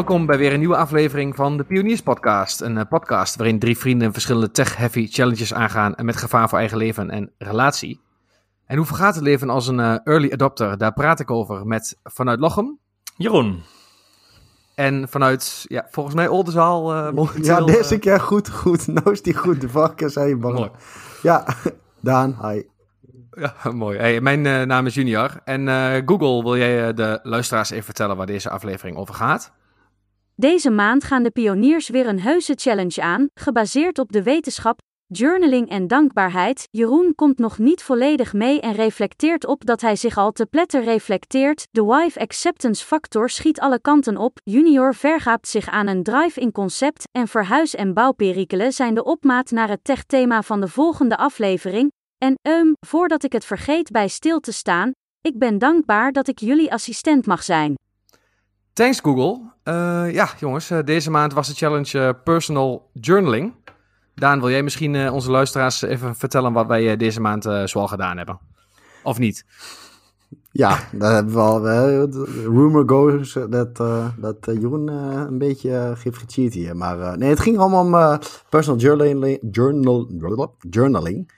Welkom bij weer een nieuwe aflevering van de Pioniers Podcast. Een eh, podcast waarin drie vrienden verschillende tech-heavy challenges aangaan en met gevaar voor eigen leven en relatie. En hoe vergaat het leven als een eh, early adopter? Daar praat ik over met vanuit Lochem Jeroen. en vanuit, ja, volgens mij Oldenzaal. eh Ja, deze keer goed, goed. Nou is die goed. De vorige keer zei je maar. Mooi. Ja, Daan, hi. Ja, mooi. Hey, mijn eh, naam is Junior. En eh, Google, wil jij de luisteraars even vertellen waar deze aflevering over gaat? Deze maand gaan de pioniers weer een heuse challenge aan, gebaseerd op de wetenschap, journaling en dankbaarheid. Jeroen komt nog niet volledig mee en reflecteert op dat hij zich al te pletter reflecteert. De wife acceptance factor schiet alle kanten op. Junior vergaapt zich aan een drive-in concept en verhuis- en bouwperikelen zijn de opmaat naar het tech-thema van de volgende aflevering. En ehm, voordat ik het vergeet bij stil te staan, ik ben dankbaar dat ik jullie assistent mag zijn. Thanks Google. Eh, ja, jongens, eh, deze maand was de challenge eh, personal journaling. Daan, wil jij misschien onze luisteraars even vertellen wat wij deze maand zoal gedaan hebben? Of niet? Ja, daar hebben we al. rumor goes dat, dat Jeroen een beetje heeft gecheat hier. Maar nee, het ging allemaal om personal journaling. Journal, journaling.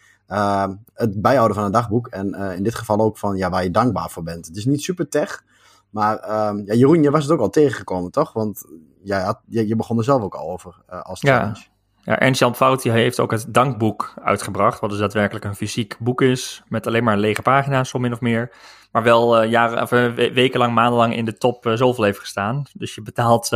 Het bijhouden van een dagboek. En in dit geval ook van ja, waar je dankbaar voor bent. Het is niet super tech. Maar ehm, ja, Jeroen, je was het ook al tegengekomen, toch? Want jij had, je, je begon er zelf ook al over eh, als challenge. Ja, Ernst-Jan Fout heeft ook het dankboek uitgebracht, wat dus daadwerkelijk een fysiek boek is, met alleen maar lege pagina's, zo min of meer. Maar wel eh, jaren, of, eh, we- wekenlang, maandenlang in de top eh, zoveel heeft gestaan. Dus je betaalt,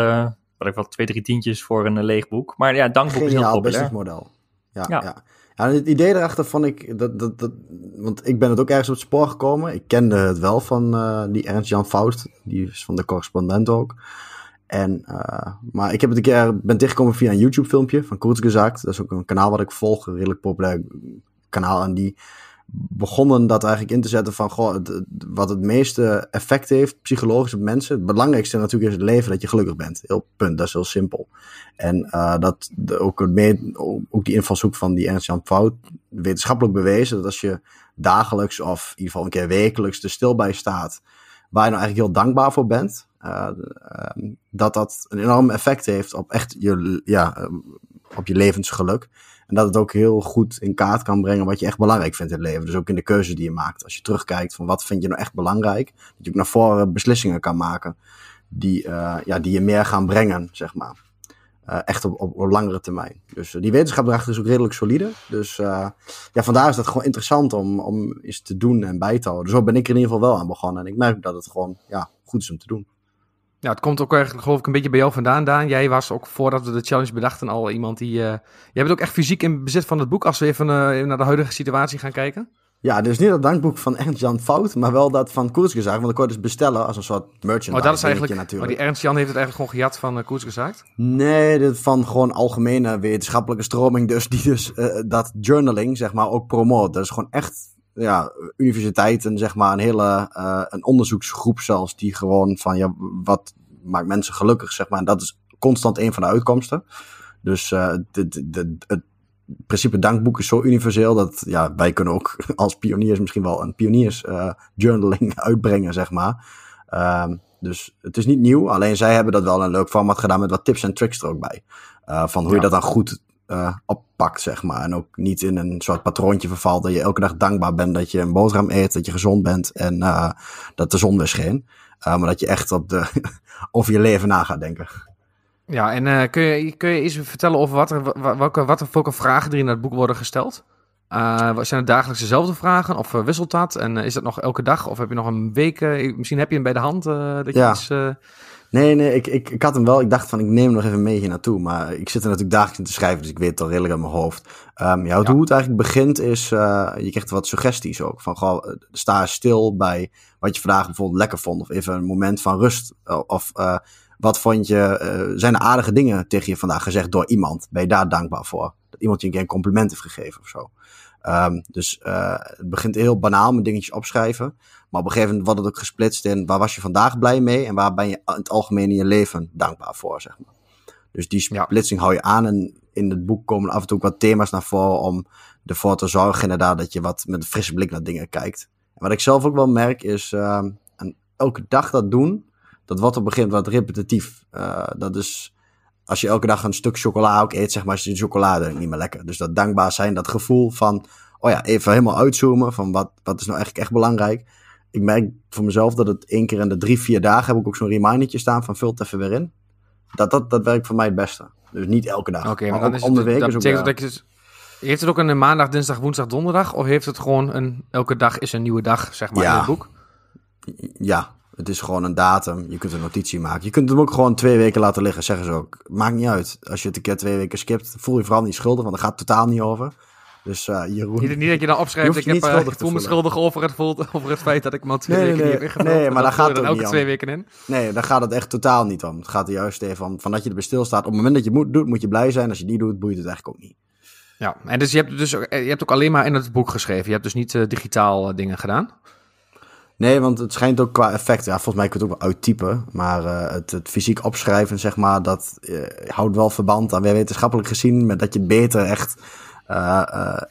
wat ik wel, twee, drie tientjes voor een leeg boek. Maar ja, dankboek is heel Geniaal populair. businessmodel. Ja, Ja. ja. Ja. het idee erachter vond ik, dat, dat, dat, want ik ben het ook ergens op het spoor gekomen. Ik kende het wel van eh, die Ernst-Jan Fout, die is van de correspondent ook. En, eh, maar ik heb het een keer, ben tegengekomen via een YouTube filmpje van Kurzgesagt. Dat is ook een kanaal wat ik volg, een redelijk populair kanaal. En die begonnen dat eigenlijk in te zetten van, goh, wat het meeste effect heeft psychologisch op mensen. Het belangrijkste natuurlijk is het leven dat je gelukkig bent. Heel punt, dat is heel simpel. En eh, dat ook, mee, ook die invalshoek van die Ernst-Jan Fout, wetenschappelijk bewezen, dat als je dagelijks of in ieder geval een keer wekelijks er stil bij staat, waar je nou eigenlijk heel dankbaar voor bent, eh, eh, dat dat een enorm effect heeft op echt je, ja, eh, op je levensgeluk. En dat het ook heel goed in kaart kan brengen wat je echt belangrijk vindt in het leven. Dus ook in de keuzes die je maakt. Als je terugkijkt van wat vind je nou echt belangrijk, dat je ook naar voren beslissingen kan maken die, eh, ja, die je meer gaan brengen, zeg maar. Eh, echt op, op, langere termijn. Dus eh, die wetenschap erachter is ook redelijk solide. Dus ja, vandaar is dat gewoon interessant om, om eens te doen en bij te houden. Zo ben ik er in ieder geval wel aan begonnen. En ik merk dat het gewoon ja, goed is om te doen. Ja, het komt ook eigenlijk geloof ik een beetje bij jou vandaan, Daan. Jij was ook voordat we de challenge bedachten al iemand die... eh jij bent ook echt fysiek in bezit van het boek als we even, eh, naar de huidige situatie gaan kijken. Ja, dus niet dat dankboek van Ernst-Jan Fout, maar wel dat van Koersgezag. Want ik kon het dus bestellen als een soort merchandise Oh, dat is eigenlijk... Maar natuurlijk. die Ernst-Jan heeft het eigenlijk gewoon gejat van uh. Nee, dit van gewoon algemene wetenschappelijke stroming. Dus die dus dat journaling, zeg maar, ook promoot. Dat is gewoon echt, ja, universiteiten, zeg maar, een hele, eh, een onderzoeksgroep zelfs, die gewoon van, ja, wat maakt mensen gelukkig, zeg maar. En dat is constant een van de uitkomsten. Dus eh de, de, de, het principe dankboek is zo universeel dat, ja, wij kunnen ook als pioniers misschien wel een pioniers eh, journaling uitbrengen, zeg maar. Ehm, dus het is niet nieuw, alleen zij hebben dat wel een leuk format gedaan met wat tips en tricks er ook bij. Uh, van hoe Ja. je dat dan goed uh, oppakt, zeg maar. En ook niet in een soort patroontje vervalt dat je elke dag dankbaar bent dat je een boterham eet, dat je gezond bent en uh, dat de zon weer scheen. Uh, maar dat je echt op de, over je leven na gaat denken. Ja, en kun, je, kun je eens vertellen over wat er, welke, wat er, welke vragen er in het boek worden gesteld? Zijn het dagelijks dezelfde vragen of wisselt dat? En is dat nog elke dag of heb je nog een week? misschien heb je hem bij de hand dat je Ja. iets... Nee, nee, ik, ik, ik had hem wel. Ik dacht van, ik neem hem nog even mee hier naartoe. Maar ik zit er natuurlijk dagelijks in te schrijven, dus ik weet het al redelijk uit mijn hoofd. Um, ja, Ja. Hoe het eigenlijk begint is, uh, je krijgt wat suggesties ook. Van, goh, sta eens stil bij wat je vandaag bijvoorbeeld lekker vond. Of even een moment van rust. Of uh, wat vond je, uh, zijn er aardige dingen tegen je vandaag gezegd door iemand? Ben je daar dankbaar voor? Dat iemand je een keer een compliment heeft gegeven of zo. Um, dus het begint heel banaal met dingetjes opschrijven. Maar op een gegeven moment wordt het ook gesplitst in waar was je vandaag blij mee en waar ben je in het algemeen in je leven dankbaar voor, zeg maar. Dus die splitsing ja. hou je aan en in het boek komen af en toe wat thema's naar voren om ervoor te zorgen inderdaad dat je wat met een frisse blik naar dingen kijkt. En wat ik zelf ook wel merk is, uh, elke dag dat doen, dat wordt op een gegeven moment wat repetitief. Uh, dat is, als je elke dag een stuk chocola ook eet, zeg maar, is de chocolade niet meer lekker. Dus dat dankbaar zijn, dat gevoel van, oh ja, even helemaal uitzoomen van wat, wat is nou eigenlijk echt belangrijk. Ik merk voor mezelf dat het één keer in de drie, vier dagen heb ik ook zo'n remindertje staan van vul het even weer in. Dat, dat, dat werkt voor mij het beste. Dus niet elke dag. Oké, maar dan is het, de week dat is ook, dat je dus, heeft het ook een maandag, dinsdag, woensdag, donderdag? Of heeft het gewoon een elke dag is een nieuwe dag, zeg maar, ja. in het boek? Ja, het is gewoon een datum. Je kunt een notitie maken. Je kunt hem ook gewoon twee weken laten liggen, zeggen ze ook. Maakt niet uit. Als je het een keer twee weken skipt, voel je vooral niet schuldig, want dat gaat totaal niet over. Dus uh, Jeroen... Niet, niet dat je dan opschrijft, ik, heb, uh, ik voel me schuldig over het, over het feit dat ik maar twee nee, weken nee, niet heb Nee, maar daar gaat het ook niet twee weken in. Nee, daar gaat het echt totaal niet om. Het gaat er juist even om, van dat je erbij stilstaat. Op het moment dat je het moet, doet, moet je blij zijn. Als je niet doet, boeit het eigenlijk ook niet. Ja, en dus je hebt, dus, je hebt ook alleen maar in het boek geschreven. Je hebt dus niet uh, digitaal uh, dingen gedaan? Nee, want het schijnt ook qua effect. Ja, volgens mij kun je het ook wel uittypen. Maar uh, het, het, fysiek opschrijven, zeg maar, dat houdt wel verband aan weer wetenschappelijk gezien. Met dat je beter echt,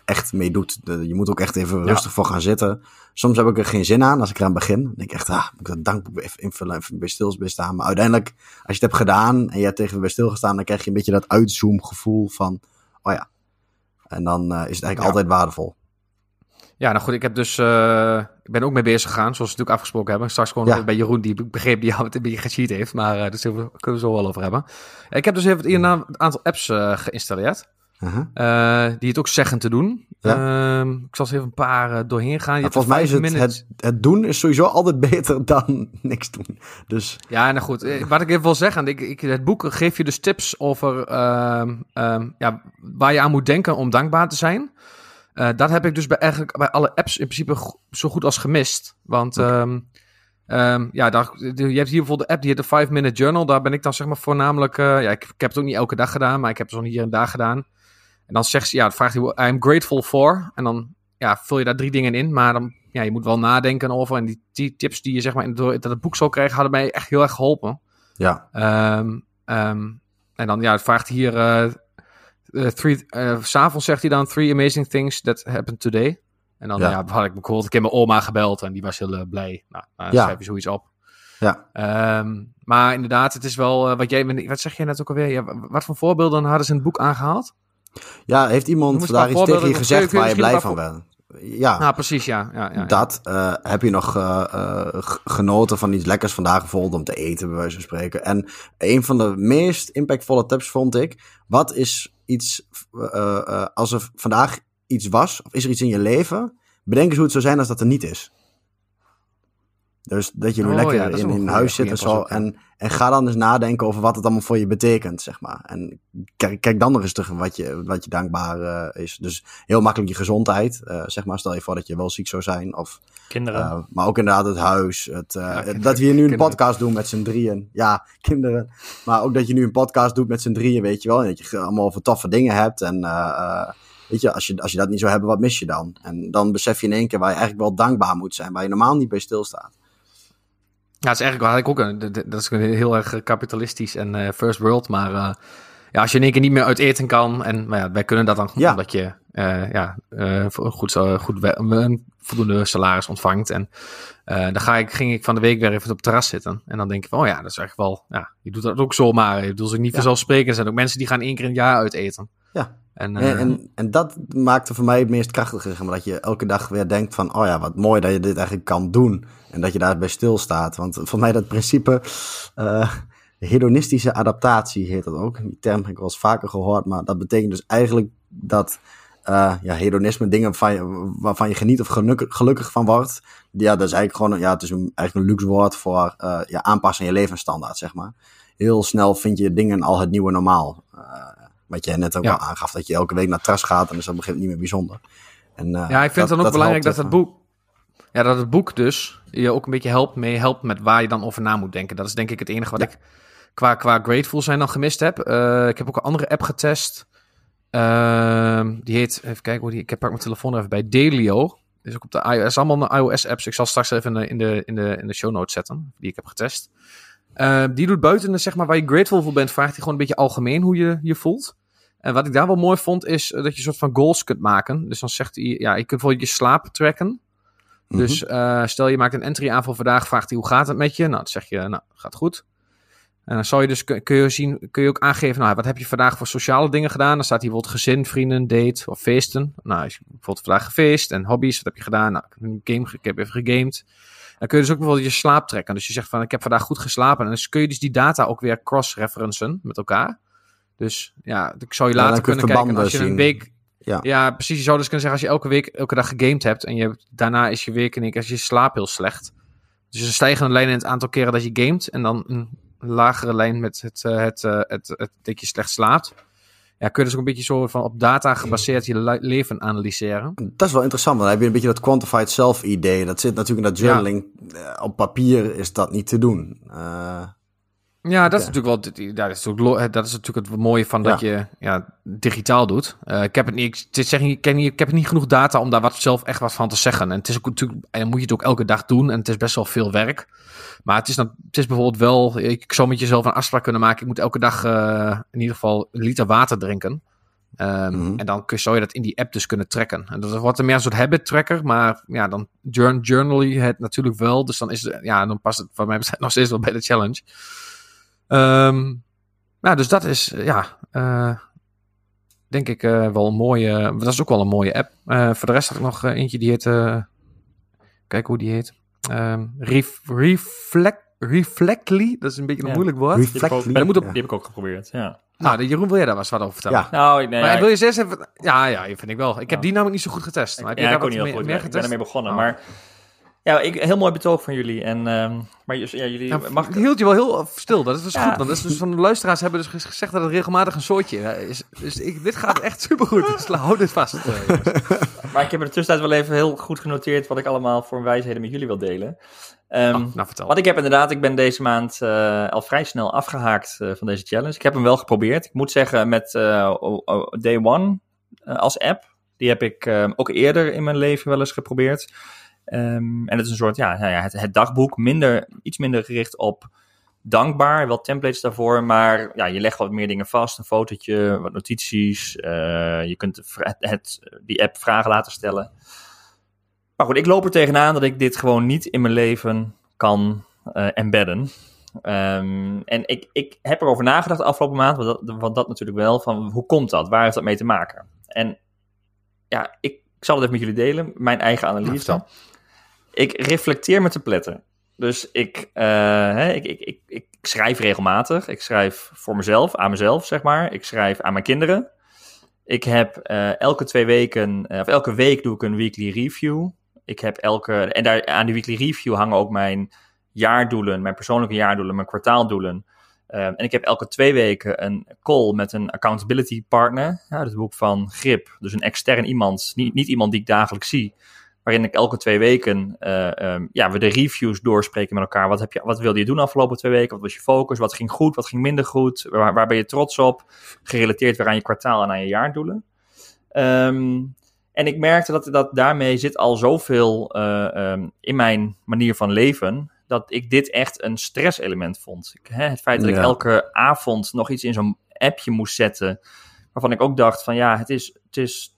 echt mee doet. je moet ook echt even ja. rustig voor gaan zitten. Soms heb ik er geen zin aan als ik eraan begin. Dan denk ik echt, ah, moet ik dat dankboek even invullen, even bij staan. Maar uiteindelijk, als je het hebt gedaan en je hebt tegen bij stilgestaan, dan krijg je een beetje dat uitzoom gevoel van, oh ja. En dan uh, is het eigenlijk ja. altijd waardevol. Ja, nou goed, ik heb dus, uh, ik ben ook mee bezig gegaan, zoals we natuurlijk afgesproken hebben. Straks gewoon ja. bij Jeroen, die begreep die jou een beetje gecheat heeft, maar uh, daar kunnen we zo wel over hebben. Ik heb dus even een aantal apps uh, geïnstalleerd. Uh -huh. die het ook zeggen te doen. Ja. Uh, ik zal eens even een paar doorheen gaan. Ja, volgens mij is het, het, het, doen is sowieso altijd beter dan niks doen. Dus... Ja, nou goed. Wat ik even wil zeggen. Ik, ik, het boek geeft je dus tips over um, ja, waar je aan moet denken om dankbaar te zijn. Dat heb ik dus bij, eigenlijk bij alle apps in principe zo goed als gemist. Want okay. um, um, ja, daar, je hebt hier bijvoorbeeld de app die heet de 5 Minute Journal. Daar ben ik dan zeg maar voornamelijk... Ja, ik, ik, heb het ook niet elke dag gedaan, maar ik heb het zo hier en daar gedaan. En dan zegt ze, ja, vraagt hij, I'm grateful for. En dan ja, vul je daar drie dingen in, maar dan, ja, je moet wel nadenken over. En die, die tips die je zeg maar in door, dat het boek zal krijgen, hadden mij echt heel erg geholpen. Ja. Um, en dan, ja, het vraagt hier... Uh, Uh, three, uh, s'avonds zegt hij dan three amazing things that happened today. En dan ja. Ja, had ik bijvoorbeeld, ik heb mijn oma gebeld en die was heel blij. Nou, dan ja. schrijf je zoiets op. Ja. Um, maar inderdaad, het is wel wat jij, wat zeg jij net ook alweer? Ja, wat voor voorbeelden hadden ze in het boek aangehaald? Ja, heeft iemand daar iets tegen je gezegd waar je blij van bent? Ja, nou, precies, ja. ja, ja dat. Uh, heb je nog uh, uh, genoten van iets lekkers vandaag bijvoorbeeld om te eten, bij wijze van spreken. En een van de meest impactvolle tips vond ik, wat is iets, als er vandaag iets was, of is er iets in je leven, bedenk eens hoe het zou zijn als dat er niet is. Dus dat je nu oh, lekker ja, in een huis zit en zo. En, en ga dan eens nadenken over wat het allemaal voor je betekent, zeg maar. En kijk, kijk dan nog eens terug wat je, wat je dankbaar uh, is. Dus heel makkelijk je gezondheid. Uh, zeg maar, stel je voor dat je wel ziek zou zijn. Of, kinderen. Uh, maar ook inderdaad het huis. Het, ja, kinderen, dat we hier nu een kinderen. podcast doen met z'n drieën. Ja, kinderen. Maar ook dat je nu een podcast doet met z'n drieën, weet je wel. En dat je allemaal over toffe dingen hebt. En weet je, als je, als je dat niet zou hebben, wat mis je dan? En dan besef je in één keer waar je eigenlijk wel dankbaar moet zijn. Waar je normaal niet bij stilstaat. Ja, dat is eigenlijk ook een, dat is heel erg kapitalistisch en uh, first world. Maar uh, ja, als je in één keer niet meer uit eten kan, en maar ja, wij kunnen dat dan ja. omdat je uh, ja, goed, goed een voldoende salaris ontvangt. En dan ga ik, ging ik van de week weer even op het terras zitten. En dan denk ik van, oh ja, dat is echt wel, ja, je doet dat ook zomaar. Je bedoelt zich niet ja. vanzelfsprekend. Er zijn ook mensen die gaan één keer in het jaar uit eten. Ja. En, en, en, en, dat maakte voor mij het meest krachtige. Maar, dat je elke dag weer denkt van... oh ja, wat mooi dat je dit eigenlijk kan doen. En dat je daarbij stilstaat. Want voor mij dat principe... Uh, hedonistische adaptatie heet dat ook. Die term heb ik wel eens vaker gehoord. Maar dat betekent dus eigenlijk dat... Uh, ja, hedonisme, dingen waarvan je, waarvan je geniet of gelukkig, gelukkig van wordt. Ja, dat is eigenlijk gewoon... Ja, het is een, eigenlijk een luxe woord voor ja, aanpassen aan je levensstandaard, zeg maar. Heel snel vind je dingen al het nieuwe normaal. Wat jij net ook ja. al aangaf, dat je elke week naar Tras gaat en is dat begint niet meer bijzonder. En, uh, ja, ik vind het dan ook belangrijk dat het boek, ja, dat het boek dus je ook een beetje helpt mee helpt met waar je dan over na moet denken. Dat is denk ik het enige wat ja. ik qua, qua Grateful zijn dan gemist heb. Uh, ik heb ook een andere app getest. Uh, die heet, even kijken hoe die, ik pak mijn telefoon even bij, Delio. Is ook op de iOS, allemaal de iOS-apps. Ik zal straks even in de, in, de, in de show notes zetten, die ik heb getest. Uh, die doet buiten, zeg maar, waar je grateful voor bent, vraagt hij gewoon een beetje algemeen hoe je je voelt. En wat ik daar wel mooi vond, is dat je een soort van goals kunt maken. Dus dan zegt hij, ja, je kunt bijvoorbeeld je slaap tracken. Mhm. Dus eh, stel je maakt een entry aan voor vandaag, vraagt hij hoe gaat het met je? Nou, dan zeg je, nou, gaat goed. En dan zal je dus, kun je, zien, kun je ook aangeven, nou, wat heb je vandaag voor sociale dingen gedaan? Dan staat hier bijvoorbeeld gezin, vrienden, date of feesten. Nou, bijvoorbeeld vandaag gefeest en hobby's, wat heb je gedaan? Nou, ik heb, een game, ik heb even gegamed. Dan kun je dus ook bijvoorbeeld je slaap trekken. Dus je zegt van, ik heb vandaag goed geslapen. En dan kun je dus die data ook weer cross-referencen met elkaar. Dus ja, ik zou je later kunnen kijken. en Als je een week Ja. ja, precies. Je zou dus kunnen zeggen, als je elke week, elke dag gegamed hebt en je daarna is je week en ik als je slaap heel slecht. Dus een stijgende lijn in het aantal keren dat je gamet en dan een lagere lijn met het, eh, het, eh, het, het, dat je slecht slaapt. Ja, kun je dus ook een beetje zo van op data gebaseerd je le- leven analyseren. Dat is wel interessant, dan heb je een beetje dat quantified self idee. Dat zit natuurlijk in dat journaling. Eh, Op papier is dat niet te doen. Eh, Ja, dat is natuurlijk wel. dit- Dat is dat is natuurlijk het mooie van dat je ja, digitaal doet. Eh, ik heb het niet. Ik, zeg, ik, ken niet, ik heb niet genoeg data om daar wat zelf echt wat van te zeggen. En het is ook natuurlijk. En dan moet je het ook elke dag doen. En het is best wel veel werk. Maar het is, dan, het is bijvoorbeeld wel. Ik zou met jezelf een afspraak kunnen maken. Ik moet elke dag eh, in ieder geval een liter water drinken. Ehm, Mhm. En dan kun, zou je dat in die app dus kunnen tracken. En dat wordt er meer een soort habit tracker. Maar ja, dan journ, journal je het natuurlijk wel. Dus dan is het, ja, dan past het wat mij nog steeds wel bij de challenge. Ehm, nou, dus dat is, eh, ja, eh, denk ik wel een mooie, dat is ook wel een mooie app. Voor de rest had ik nog eentje die heet, kijk hoe die heet, Ehm, Ref, Reflect, Reflectly, dat is een beetje een Ja. moeilijk woord. Die heb ik ook- Reflectly. dat moet op- Die heb ik ook geprobeerd, ja. Nou, Jeroen, wil jij daar wat over vertellen? Ja. Nou, nee, maar ja, wil je eens even, ja, ja, vind ik wel. Ik heb Ja. die namelijk niet zo goed getest. Maar heb ja, jij ik daar kon niet heel meer, goed. meer ik ben getest? ermee begonnen. Oh. Maar ja, ik, heel mooi betoog van jullie. En, ehm, maar ja, jullie, Ja, mag ik- hield je wel heel stil. Dat is dus Ja. goed. Want dat is dus van de luisteraars hebben dus gezegd dat het regelmatig een soortje eh, is. Dus ik, dit gaat echt supergoed. Dus hou dit vast. eh, maar ik heb in de tussentijd wel even heel goed genoteerd wat ik allemaal voor wijsheden met jullie wil delen. Ehm, Oh, nou, vertel. Want ik heb inderdaad, ik ben deze maand eh, al vrij snel afgehaakt eh, van deze challenge. Ik heb hem wel geprobeerd. Ik moet zeggen, met eh, Day One eh, als app, die heb ik eh, ook eerder in mijn leven wel eens geprobeerd. Ehm, en het is een soort, ja, nou ja het, het dagboek, minder, iets minder gericht op dankbaar, wel templates daarvoor, maar ja, je legt wat meer dingen vast, een fotootje, wat notities. eh, je kunt het, die app vragen laten stellen. Maar goed, ik loop er tegenaan dat ik dit gewoon niet in mijn leven kan eh, embedden. Ehm, en ik, ik heb erover nagedacht de afgelopen maand, want dat, natuurlijk wel, van hoe komt dat? Waar heeft dat mee te maken? En ja, ik, zal het even met jullie delen, mijn eigen analyse. vertel. Ik reflecteer me te pletten. Dus ik, eh, hè, ik, ik, ik, ik schrijf regelmatig. Ik schrijf voor mezelf, aan mezelf, zeg maar. Ik schrijf aan mijn kinderen. Ik heb eh, elke twee weken, eh, of elke week doe ik een weekly review. Ik heb elke, en daar, aan die weekly review hangen ook mijn jaardoelen, mijn persoonlijke jaardoelen, mijn kwartaaldoelen. En ik heb elke twee weken een call met een accountability partner. Ja, dat boek van Grip. Dus een extern iemand, niet iemand die ik dagelijks zie. Waarin ik elke twee weken eh, ehm, ja, we de reviews doorspreken met elkaar. Wat, heb je, wat wilde je doen de afgelopen twee weken? Wat was je focus? Wat ging goed? Wat ging minder goed? Waar, waar ben je trots op? Gerelateerd weer aan je kwartaal en aan je jaardoelen. Ehm, en ik merkte dat, dat daarmee zit al zoveel ehm, in mijn manier van leven. Dat ik dit echt een stresselement vond. Ik, hè, het feit dat ik elke avond nog iets in zo'n appje moest zetten. Waarvan ik ook dacht van ja, het is, het is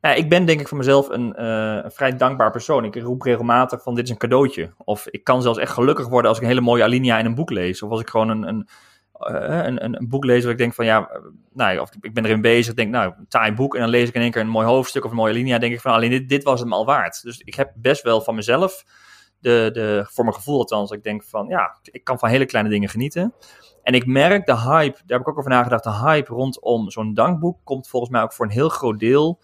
ik ben denk ik van mezelf een, eh, een vrij dankbaar persoon. Ik roep regelmatig van dit is een cadeautje. Of ik kan zelfs echt gelukkig worden als ik een hele mooie alinea in een boek lees. Of als ik gewoon een, een, eh, een, een, boek lees waar ik denk van ja, nou, of ik ben erin bezig. Denk nou, een taai boek. En dan lees ik in één keer een mooi hoofdstuk of een mooie alinea. denk ik van alleen dit, dit was het me al waard. Dus ik heb best wel van mezelf, de, de, voor mijn gevoel althans, ik denk van ja, ik kan van hele kleine dingen genieten. En ik merk de hype, daar heb ik ook over nagedacht, de hype rondom zo'n dankboek komt volgens mij ook voor een heel groot deel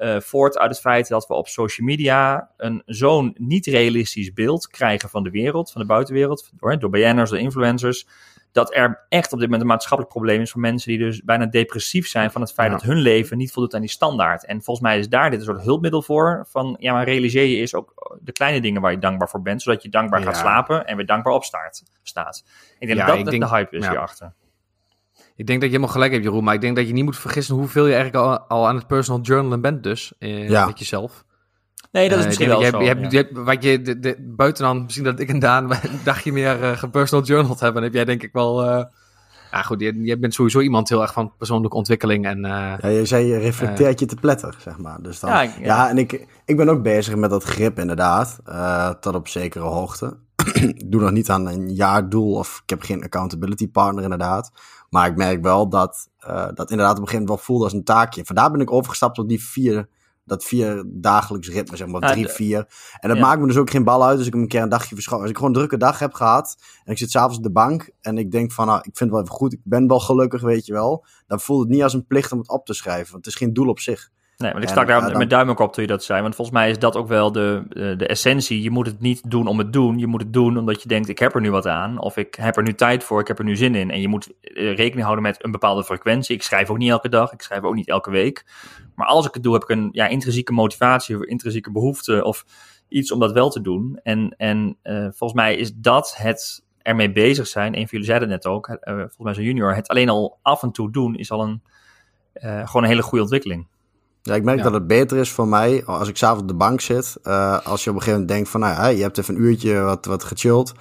eh, voort uit het feit dat we op social media een zo'n niet realistisch beeld krijgen van de wereld, van de buitenwereld, door, door BN'ers, door influencers, dat er echt op dit moment een maatschappelijk probleem is voor mensen die dus bijna depressief zijn van het feit Ja. dat hun leven niet voldoet aan die standaard. En volgens mij is daar dit een soort hulpmiddel voor, van ja, maar realiseer je is ook de kleine dingen waar je dankbaar voor bent, zodat je dankbaar gaat slapen en weer dankbaar opstaat. Staat. Ik denk Ja, dat ik dat denk- de hype is hierachter. Ik denk dat je helemaal gelijk hebt, Jeroen. Maar ik denk dat je niet moet vergissen hoeveel je eigenlijk al, al aan het personal journalen bent dus. Eh, Ja. Met jezelf. Nee, dat is Eh, misschien wel denk zo. je hebt- ja. je hebt- je wat je, de, de, buiten dan, misschien dat ik en Daan een dagje meer eh gepersonal journaled hebben, dan heb jij denk ik wel... eh, Ja, goed, je, je bent sowieso iemand heel erg van persoonlijke ontwikkeling en... eh, Ja, je zei, je reflecteert je te pletter, zeg maar. Dus dan, Ja, ja, ja. en ik, ik ben ook bezig met dat grip inderdaad, eh, tot op zekere hoogte. ik doe nog niet aan een jaardoel of ik heb geen accountability partner inderdaad. Maar ik merk wel dat eh, dat inderdaad op een gegeven moment wel voelde als een taakje. Vandaar ben ik overgestapt op die vier, dat vier dagelijks ritme, zeg maar, Ja, drie, de- vier. En dat ja. maakt me dus ook geen bal uit als ik hem een keer een dagje verschoon. Als ik gewoon een drukke dag heb gehad en ik zit s'avonds op de bank en ik denk van, nou, ik vind het wel even goed, ik ben wel gelukkig, weet je wel. Dan voelt het niet als een plicht om het op te schrijven, want het is geen doel op zich. Nee, want ik En, stak daar eh, dan- met duim ook op toen je dat zei. Want volgens mij is dat ook wel de, de, de essentie. Je moet het niet doen om het doen. Je moet het doen omdat je denkt, ik heb er nu wat aan. Of ik heb er nu tijd voor, ik heb er nu zin in. En je moet eh, rekening houden met een bepaalde frequentie. Ik schrijf ook niet elke dag, ik schrijf ook niet elke week. Maar als ik het doe, heb ik een ja, intrinsieke motivatie of intrinsieke behoefte of iets om dat wel te doen. En, en eh, volgens mij is dat het ermee bezig zijn. Een van jullie zeiden het net ook, eh, volgens mij zo'n junior. Het alleen al af en toe doen is al een, eh, gewoon een hele goede ontwikkeling. Ja, ik merk Ja. dat het beter is voor mij als ik s'avonds op de bank zit. eh, als je op een gegeven moment denkt van, nou ja, je hebt even een uurtje wat, wat gechilled.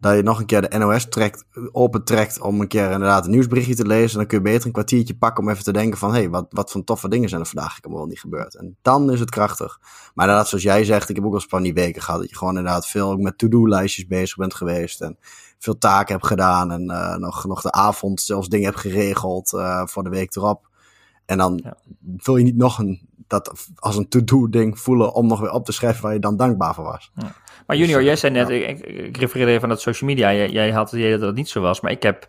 Dat je nog een keer de NOS trekt, opentrekt om een keer inderdaad een nieuwsberichtje te lezen. Dan kun je beter een kwartiertje pakken om even te denken van, hé, hey, wat, wat voor toffe dingen zijn er vandaag ik wel niet gebeurd. En dan is het krachtig. Maar inderdaad, zoals jij zegt, ik heb ook wel eens van die weken gehad. Dat je gewoon inderdaad veel ook met to-do-lijstjes bezig bent geweest. En veel taken hebt gedaan. En eh, nog, nog de avond zelfs dingen hebt geregeld eh, voor de week erop. En dan Ja. wil je niet nog een, dat als een to-do ding voelen om nog weer op te schrijven waar je dan dankbaar voor was. Maar junior, Dus, jij zei net, ja. ik, ik, ik refereerde even aan dat social media. Jij, jij had het idee dat het niet zo was, maar ik heb,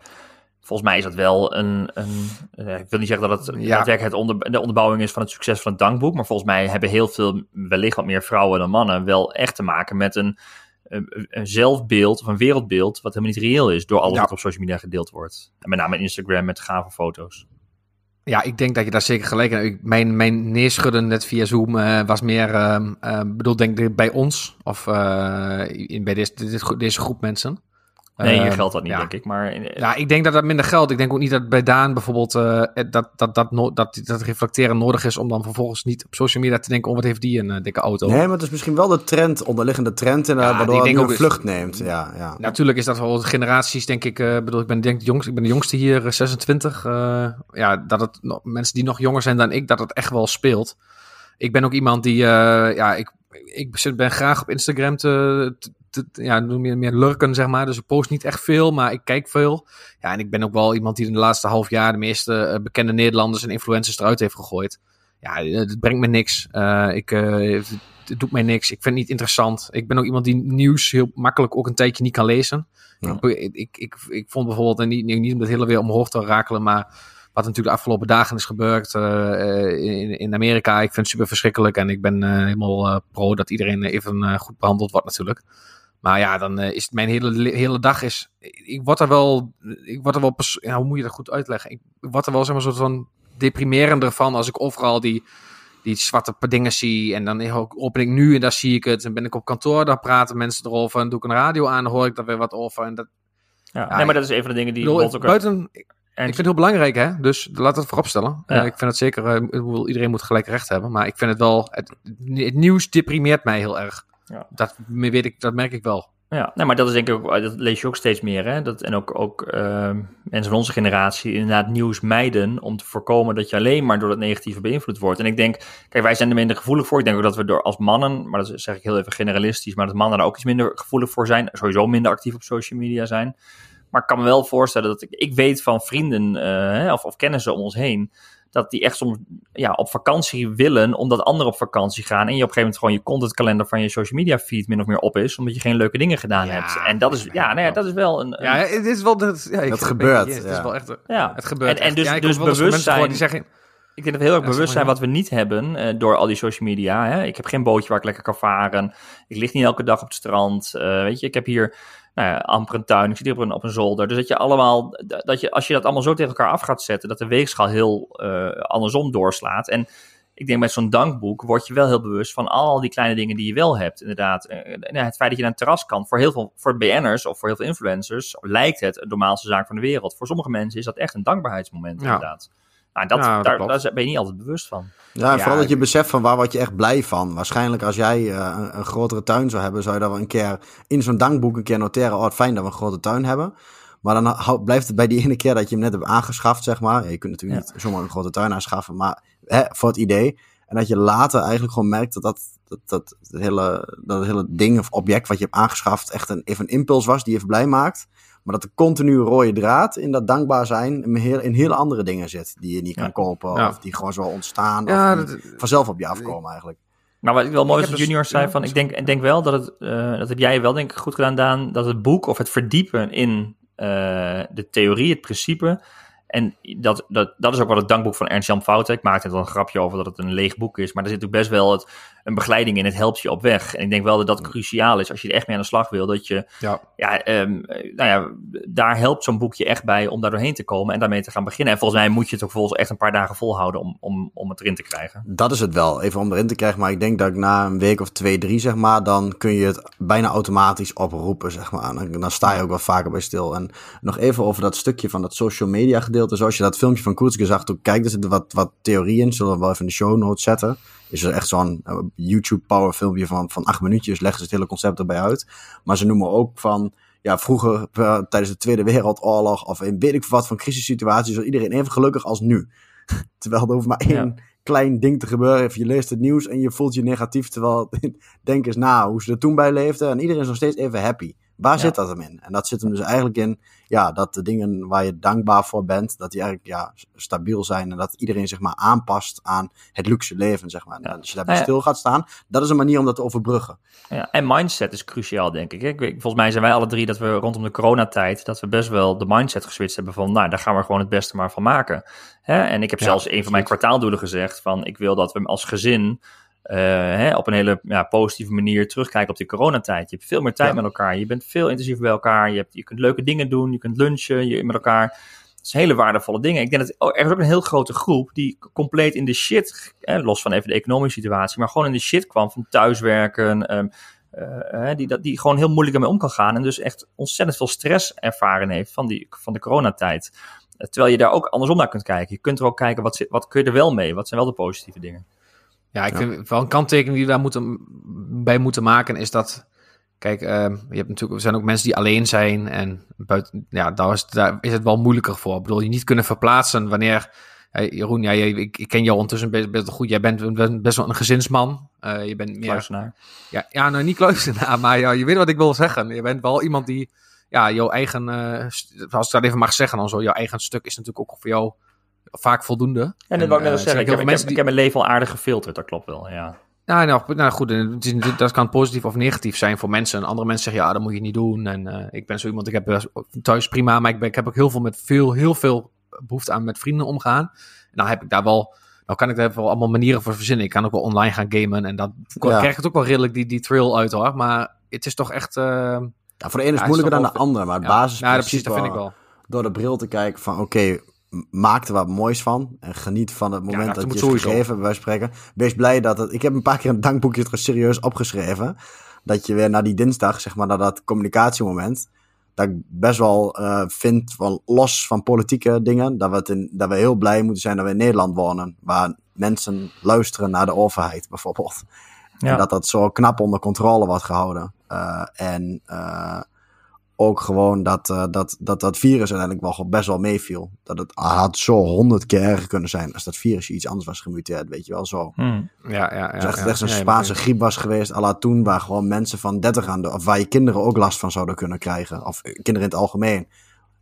volgens mij is dat wel een, een eh, ik wil niet zeggen dat het Ja. daadwerkelijk het onder, de onderbouwing is van het succes van het dankboek, maar volgens mij hebben heel veel, wellicht wat meer vrouwen dan mannen, wel echt te maken met een, een, een zelfbeeld of een wereldbeeld wat helemaal niet reëel is door alles Ja. wat op social media gedeeld wordt. En met name Instagram met gave foto's. Ja, ik denk dat je daar zeker gelijk hebt. Mijn, mijn neerschudden net via Zoom eh, was meer, ehm eh, bedoel, denk ik bij ons of eh, in, bij deze, deze groep mensen. Nee, hier Ehm, geldt dat niet, ja. denk ik. Maar eh, Ja, ik denk dat dat minder geldt. Ik denk ook niet dat bij Daan bijvoorbeeld eh, dat, dat, dat, no- dat, dat reflecteren nodig is om dan vervolgens niet op social media te denken, oh wat heeft die een eh, dikke auto. Nee, maar het is misschien wel de trend, onderliggende trend inderdaad, Ja, waardoor een vlucht neemt. Ja, ja. Natuurlijk is dat wel generaties, denk ik. eh bedoel, ik ben, denk, de jongste, ik ben de jongste hier, eh, 26. eh, ja, dat het mensen die nog jonger zijn dan ik, dat het echt wel speelt. Ik ben ook iemand die, eh, ja, ik, ik ben graag op Instagram te- ja, noem je meer lurken, zeg maar. Dus ik post niet echt veel, maar ik kijk veel. Ja, en ik ben ook wel iemand die in de laatste half jaar de meeste eh, bekende Nederlanders en influencers eruit heeft gegooid. Ja, eh, het brengt me niks. Eh, ik, eh, het, doet mij niks. Ik vind het niet interessant. Ik ben ook iemand die nieuws heel makkelijk ook een tijdje niet kan lezen. Ja. Ik, ik, ik, ik vond bijvoorbeeld, en niet, niet om het hele weer omhoog te rakelen, maar wat natuurlijk de afgelopen dagen is gebeurd in, in Amerika, ik vind het super verschrikkelijk. En ik ben helemaal pro dat iedereen even goed behandeld wordt natuurlijk. Maar ja, dan eh, is het mijn hele, hele dag is. Ik word er wel. Ik word er wel. Ja, hoe moet je dat goed uitleggen? Ik word er wel zeg maar soort van deprimerender van als ik overal die, die zwarte dingen zie. En dan open ik nu en daar zie ik het. En ben ik op kantoor, daar praten mensen erover. En doe ik een radio aan, dan hoor ik daar weer wat over. En dat, ja. Ja, nee, maar dat is een van de dingen die bedoel, ook... buiten, ik vind het heel belangrijk, hè? Dus laat het vooropstellen. Ja. Eh, ik vind het zeker, eh, iedereen moet gelijk recht hebben. Maar ik vind het wel, het, het nieuws deprimeert mij heel erg. Ja. Dat, weet ik, dat merk ik wel. Ja, nee, maar dat is denk ik ook, dat lees je ook steeds meer. Hè? Dat, en ook, ook eh, mensen van onze generatie inderdaad nieuws mijden om te voorkomen dat je alleen maar door dat negatieve beïnvloed wordt. En ik denk, kijk, wij zijn er minder gevoelig voor. Ik denk ook dat we door als mannen, maar dat zeg ik heel even generalistisch, maar dat mannen er ook iets minder gevoelig voor zijn. Sowieso minder actief op social media zijn. Maar ik kan me wel voorstellen dat ik, ik weet van vrienden eh, of, of kennissen om ons heen, dat die echt soms ja, op vakantie willen, omdat anderen op vakantie gaan. En je op een gegeven moment gewoon je contentkalender van je social media feed min of meer op is, omdat je geen leuke dingen gedaan Ja, hebt. En dat is, ja, nou ja, dat is wel een. een- Ja, het is wel... Dat, ja, Dat gebeurt, Het is ja. wel echt... ja. Het gebeurt En- en dus- dus bewustzijn- die zeggen... Ik denk dat we heel erg Ja, bewust zijn wat we niet hebben eh, door al die social media. Hè? Ik heb geen bootje waar ik lekker kan varen. Ik lig niet elke dag op het strand. Eh, weet je, ik heb hier nou ja, amper een tuin. Ik zit hier op een, op een zolder. Dus dat je allemaal, dat je, als je dat allemaal zo tegen elkaar af gaat zetten, dat de weegschaal heel eh, andersom doorslaat. En ik denk met zo'n dankboek word je wel heel bewust van al die kleine dingen die je wel hebt. Inderdaad, nou, het feit dat je naar een terras kan, voor heel veel voor BN'ers of voor heel veel influencers, lijkt het een normaalste zaak van de wereld. Voor sommige mensen is dat echt een dankbaarheidsmoment, Ja. inderdaad. Nou, dat, Ja, dat daar, daar ben je niet altijd bewust van. Ja, en Ja, vooral dat je beseft van waar word je echt blij van. Waarschijnlijk als jij eh, een, een grotere tuin zou hebben, zou je dat wel een keer in zo'n dankboek een keer noteren. Oh, fijn dat we een grote tuin hebben. Maar dan hou- blijft het bij die ene keer dat je hem net hebt aangeschaft, zeg maar. Je kunt natuurlijk niet zomaar een grote tuin aanschaffen, maar hè, voor het idee. En dat je later eigenlijk gewoon merkt dat dat, dat, dat, het, hele, dat hele ding of object wat je hebt aangeschaft echt een, even een impuls was die je even blij maakt. Maar dat de continue rode draad in dat dankbaar zijn in heel, in hele andere dingen zit. Die je niet kan Ja. kopen Ja. of die gewoon zo ontstaan. Ja, of dat- vanzelf op je afkomen eigenlijk. Nou, wat ik wel mooi wat dus- Junior zei, ja, van, ik denk, ik denk wel dat het, eh, dat heb jij wel denk ik goed gedaan, Daan, dat het boek of het verdiepen in eh, de theorie, het principe, en dat, dat, dat is ook wel het dankboek van Ernst-Jan Fouten. Ik maakte er wel een grapje over dat het een leeg boek is, maar er zit ook best wel het, een begeleiding in, het helpt je op weg. En ik denk wel dat dat cruciaal is, als je er echt mee aan de slag wil, dat je, Ja. ja, ehm, eh, nou ja, daar helpt zo'n boekje echt bij om daar doorheen te komen en daarmee te gaan beginnen. En volgens mij moet je het ook volgens echt een paar dagen volhouden om, om, om het erin te krijgen. Dat is het wel, even om erin te krijgen. Maar ik denk dat ik na een week of twee, drie, zeg maar, dan kun je het bijna automatisch oproepen, zeg maar. Dan, dan sta je ook wel vaker bij stil. En nog even over dat stukje van dat social media gedeelte. Zoals je dat filmpje van Koetske zag, toen kijk, er zitten wat, wat theorieën. Zullen we wel even in de show notes zetten. Is er echt zo'n eh, YouTube power filmpje van, van acht minuutjes, leggen ze het hele concept erbij uit. Maar ze noemen ook van, ja, vroeger eh, tijdens de Tweede Wereldoorlog of in weet ik wat van crisissituaties, was iedereen even gelukkig als nu. Terwijl er hoeft maar één Ja. klein ding te gebeuren. Of je leest het nieuws en je voelt je negatief. Terwijl, denk eens na hoe ze er toen bij leefden. En iedereen is nog steeds even happy. Waar Ja. zit dat hem in? En dat zit hem dus eigenlijk in, ja, dat de dingen waar je dankbaar voor bent, dat die eigenlijk, ja, stabiel zijn. En dat iedereen zich maar aanpast aan het luxe leven, zeg maar. Ja. als je daarbij Nou ja. stil gaat staan, dat is een manier om dat te overbruggen. Ja, en mindset is cruciaal, denk ik. Volgens mij zijn wij alle drie dat we rondom de coronatijd... dat we best wel de mindset geswitcht hebben van... nou, daar gaan we gewoon het beste maar van maken. Hè? En ik heb zelfs een van mijn kwartaaldoelen gezegd... van ik wil dat we als gezin... eh, hè, op een hele ja, positieve manier terugkijken op die coronatijd. Je hebt veel meer tijd Ja. met elkaar. Je bent veel intensiever bij elkaar. Je, hebt, je kunt leuke dingen doen. Je kunt lunchen je, met elkaar. Dat zijn hele waardevolle dingen. Ik denk dat oh, er is ook een heel grote groep die compleet in de shit, eh, los van even de economische situatie, maar gewoon in de shit kwam van thuiswerken, ehm, eh, eh, die, dat, die gewoon heel moeilijk ermee om kan gaan en dus echt ontzettend veel stress ervaren heeft van, die, van de coronatijd. Terwijl je daar ook andersom naar kunt kijken. Je kunt er ook kijken, wat, zit, wat kun je er wel mee? Wat zijn wel de positieve dingen? Ja, ik vind wel een kanttekening die we daar moeten, bij moeten maken is dat. Kijk, ehm, je hebt natuurlijk, er zijn ook mensen die alleen zijn. En buiten, ja, daar is, daar is het wel moeilijker voor. Ik bedoel, je niet kunnen verplaatsen wanneer. Hey, Jeroen, ja, ik, ik ken jou ondertussen best, best wel goed. Jij bent, best wel een gezinsman. Eh, je bent meer. Kluisenaar. Ja, ja, nou niet kluisenaar, maar ja, je weet wat ik wil zeggen. Je bent wel iemand die, ja, jouw eigen, eh, als ik dat even mag zeggen dan zo, jouw eigen stuk is natuurlijk ook voor jou vaak voldoende. En dat wou ik net eh, al zeggen. er Ik zijn heb, ik, veel heb, ik heb mijn leven al aardig gefilterd, dat klopt wel, ja. Nou, nou, nou goed, het is- dat kan positief of negatief zijn voor mensen. En andere mensen zeggen, ja, dat moet je niet doen. En eh, ik ben zo iemand, ik heb thuis prima, maar ik, ben, ik heb ook heel veel met veel, heel veel behoefte aan met vrienden omgaan. En dan heb ik daar wel, nou kan ik daar wel allemaal manieren voor verzinnen. Ik kan ook wel online gaan gamen en dan Ja. krijg ik het ook wel redelijk die, die trail uit hoor. Maar het is toch echt... eh, Ja, voor de ene is het moeilijker dan de andere. Maar het ja, ja, basisprincipe precies, dat vind ik wel. door de bril te kijken van oké, maak er wat moois van. En geniet van het moment dat je het gegeven, bij spreken. Wees blij dat het... Ik heb een paar keer een dankboekje er serieus opgeschreven. Dat je weer na die dinsdag, zeg maar, naar dat communicatiemoment... Dat ik best wel eh, vind, van los van politieke dingen... Dat we, het in, dat we heel blij moeten zijn dat we in Nederland wonen. Waar mensen luisteren naar de overheid, bijvoorbeeld. Ja. En dat dat zo knap onder controle wordt gehouden. Eh, en eh, ook gewoon dat, eh, dat, dat dat virus uiteindelijk wel best wel meeviel. Dat het had zo honderd keer erger kunnen zijn als dat virus iets anders was gemuteerd, weet je wel zo. Hmm. Ja, ja, ja. Als echt, ja. echt een Ja, Spaanse griep was geweest, à la toen, waar gewoon mensen van 30 aan de, of waar je kinderen ook last van zouden kunnen krijgen. Of eh, kinderen in het algemeen.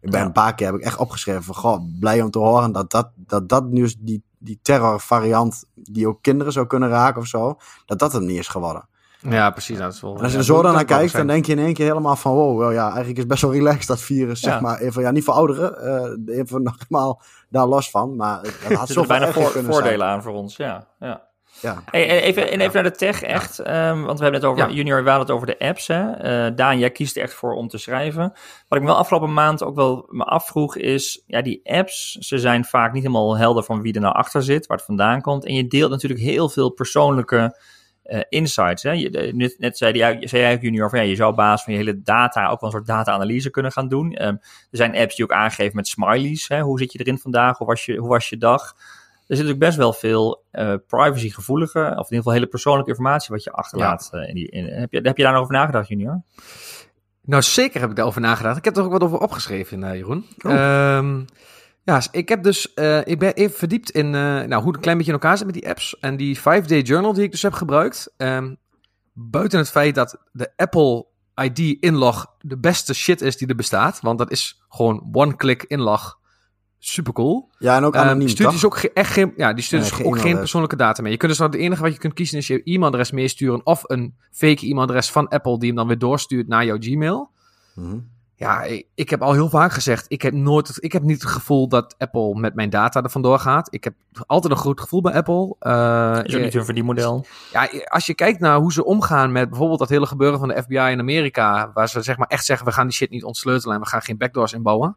Ik ben een paar keer heb ik echt opgeschreven van, goh, blij om te horen dat dat, dat, dat nu die, die terrorvariant die ook kinderen zou kunnen raken of zo, dat dat hem niet is geworden. Ja, precies. Dat is wel, En als je er zo dan naar kijkt, dan denk je in één keer helemaal van, wow, ja, eigenlijk is best wel relaxed dat virus, zeg maar, even, ja, niet voor ouderen, eh, even nog daar los van, maar het, het had Er zo zitten bijna voor, voordelen aan voor ons, ja. ja. Ja. Hey, en even, en even naar de tech, echt. ehm, want we hebben het over, Ja. Junior, we hadden het over de apps. Hè? Eh, Daan, jij kiest er echt voor om te schrijven. Wat ik me wel afgelopen maand ook wel me afvroeg is, ja, die apps, ze zijn vaak niet helemaal helder van wie er nou achter zit, waar het vandaan komt. En je deelt natuurlijk heel veel persoonlijke eh, insights. Hè? Je, net, net zei, die, zei jij Junior, van ja, je zou op basis van je hele data ook wel een soort data-analyse kunnen gaan doen. Ehm, er zijn apps die ook aangeven met smileys. Hè? Hoe zit je erin vandaag? Hoe was je, hoe was je dag? Er zit ook best wel veel eh privacygevoelige, of in ieder geval hele persoonlijke informatie wat je achterlaat. eh, in die, in, heb, je, heb je daar nog over nagedacht, Junior? Nou, zeker heb ik daarover nagedacht. Ik heb er ook wat over opgeschreven, uh, Jeroen. Ja, ik heb dus, eh, ik ben even verdiept in eh, nou, hoe het een klein beetje in elkaar zit met die apps. En die 5-day journal die ik dus heb gebruikt. ehm, buiten het feit dat de Apple ID inlog de beste shit is die er bestaat. Want dat is gewoon one-click inlog. Super cool. Ja, en ook Ehm, anoniem, die stuurt toch? dus ook echt geen, ja, die stuurt Nee, dus geen ook geen persoonlijke data mee. Je kunt dus het enige wat je kunt kiezen is je e-mailadres meesturen of een fake e-mailadres van Apple die hem dan weer doorstuurt naar jouw Gmail. Mhm. Ja, ik, heb al heel vaak gezegd, ik heb nooit, ik heb niet het gevoel dat Apple met mijn data er vandoor gaat. Ik heb altijd een goed gevoel bij Apple. Eh, Is ook niet hun verdienmodel. ja, als je kijkt naar hoe ze omgaan met bijvoorbeeld dat hele gebeuren van de FBI in Amerika, waar ze zeg maar echt zeggen, we gaan die shit niet ontsleutelen en we gaan geen backdoors inbouwen.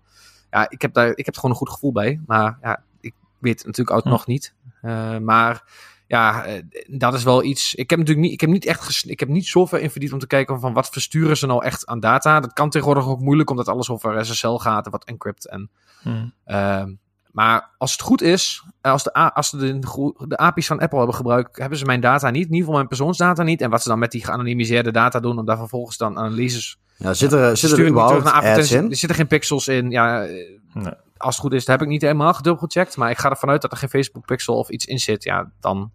Ja, ik heb daar, ik heb er gewoon een goed gevoel bij. Maar ja, ik weet het natuurlijk ook Hm. nog niet. Eh, maar ja, eh, dat is wel iets. Ik heb natuurlijk niet, ik heb niet echt, ges- ik heb niet zoveel in verdiept om te kijken van wat versturen ze nou echt aan data. Dat kan tegenwoordig ook moeilijk, omdat alles over SSL gaat en wat encrypt en Hm. Ehm, maar als het goed is, eh, als de, A- als ze de, de API's van Apple hebben gebruikt, hebben ze mijn data niet. In ieder geval mijn persoonsdata niet. En wat ze dan met die geanonimiseerde data doen, om daar vervolgens dan analyses... Ja, zit er, Ze zit er überhaupt ads Er in? er zitten geen pixels in. Ja, eh, Nee. als het goed is, dat heb ik niet helemaal gedubbelgecheckt. Maar ik ga ervan uit dat er geen Facebook pixel of iets in zit. Ja, dan...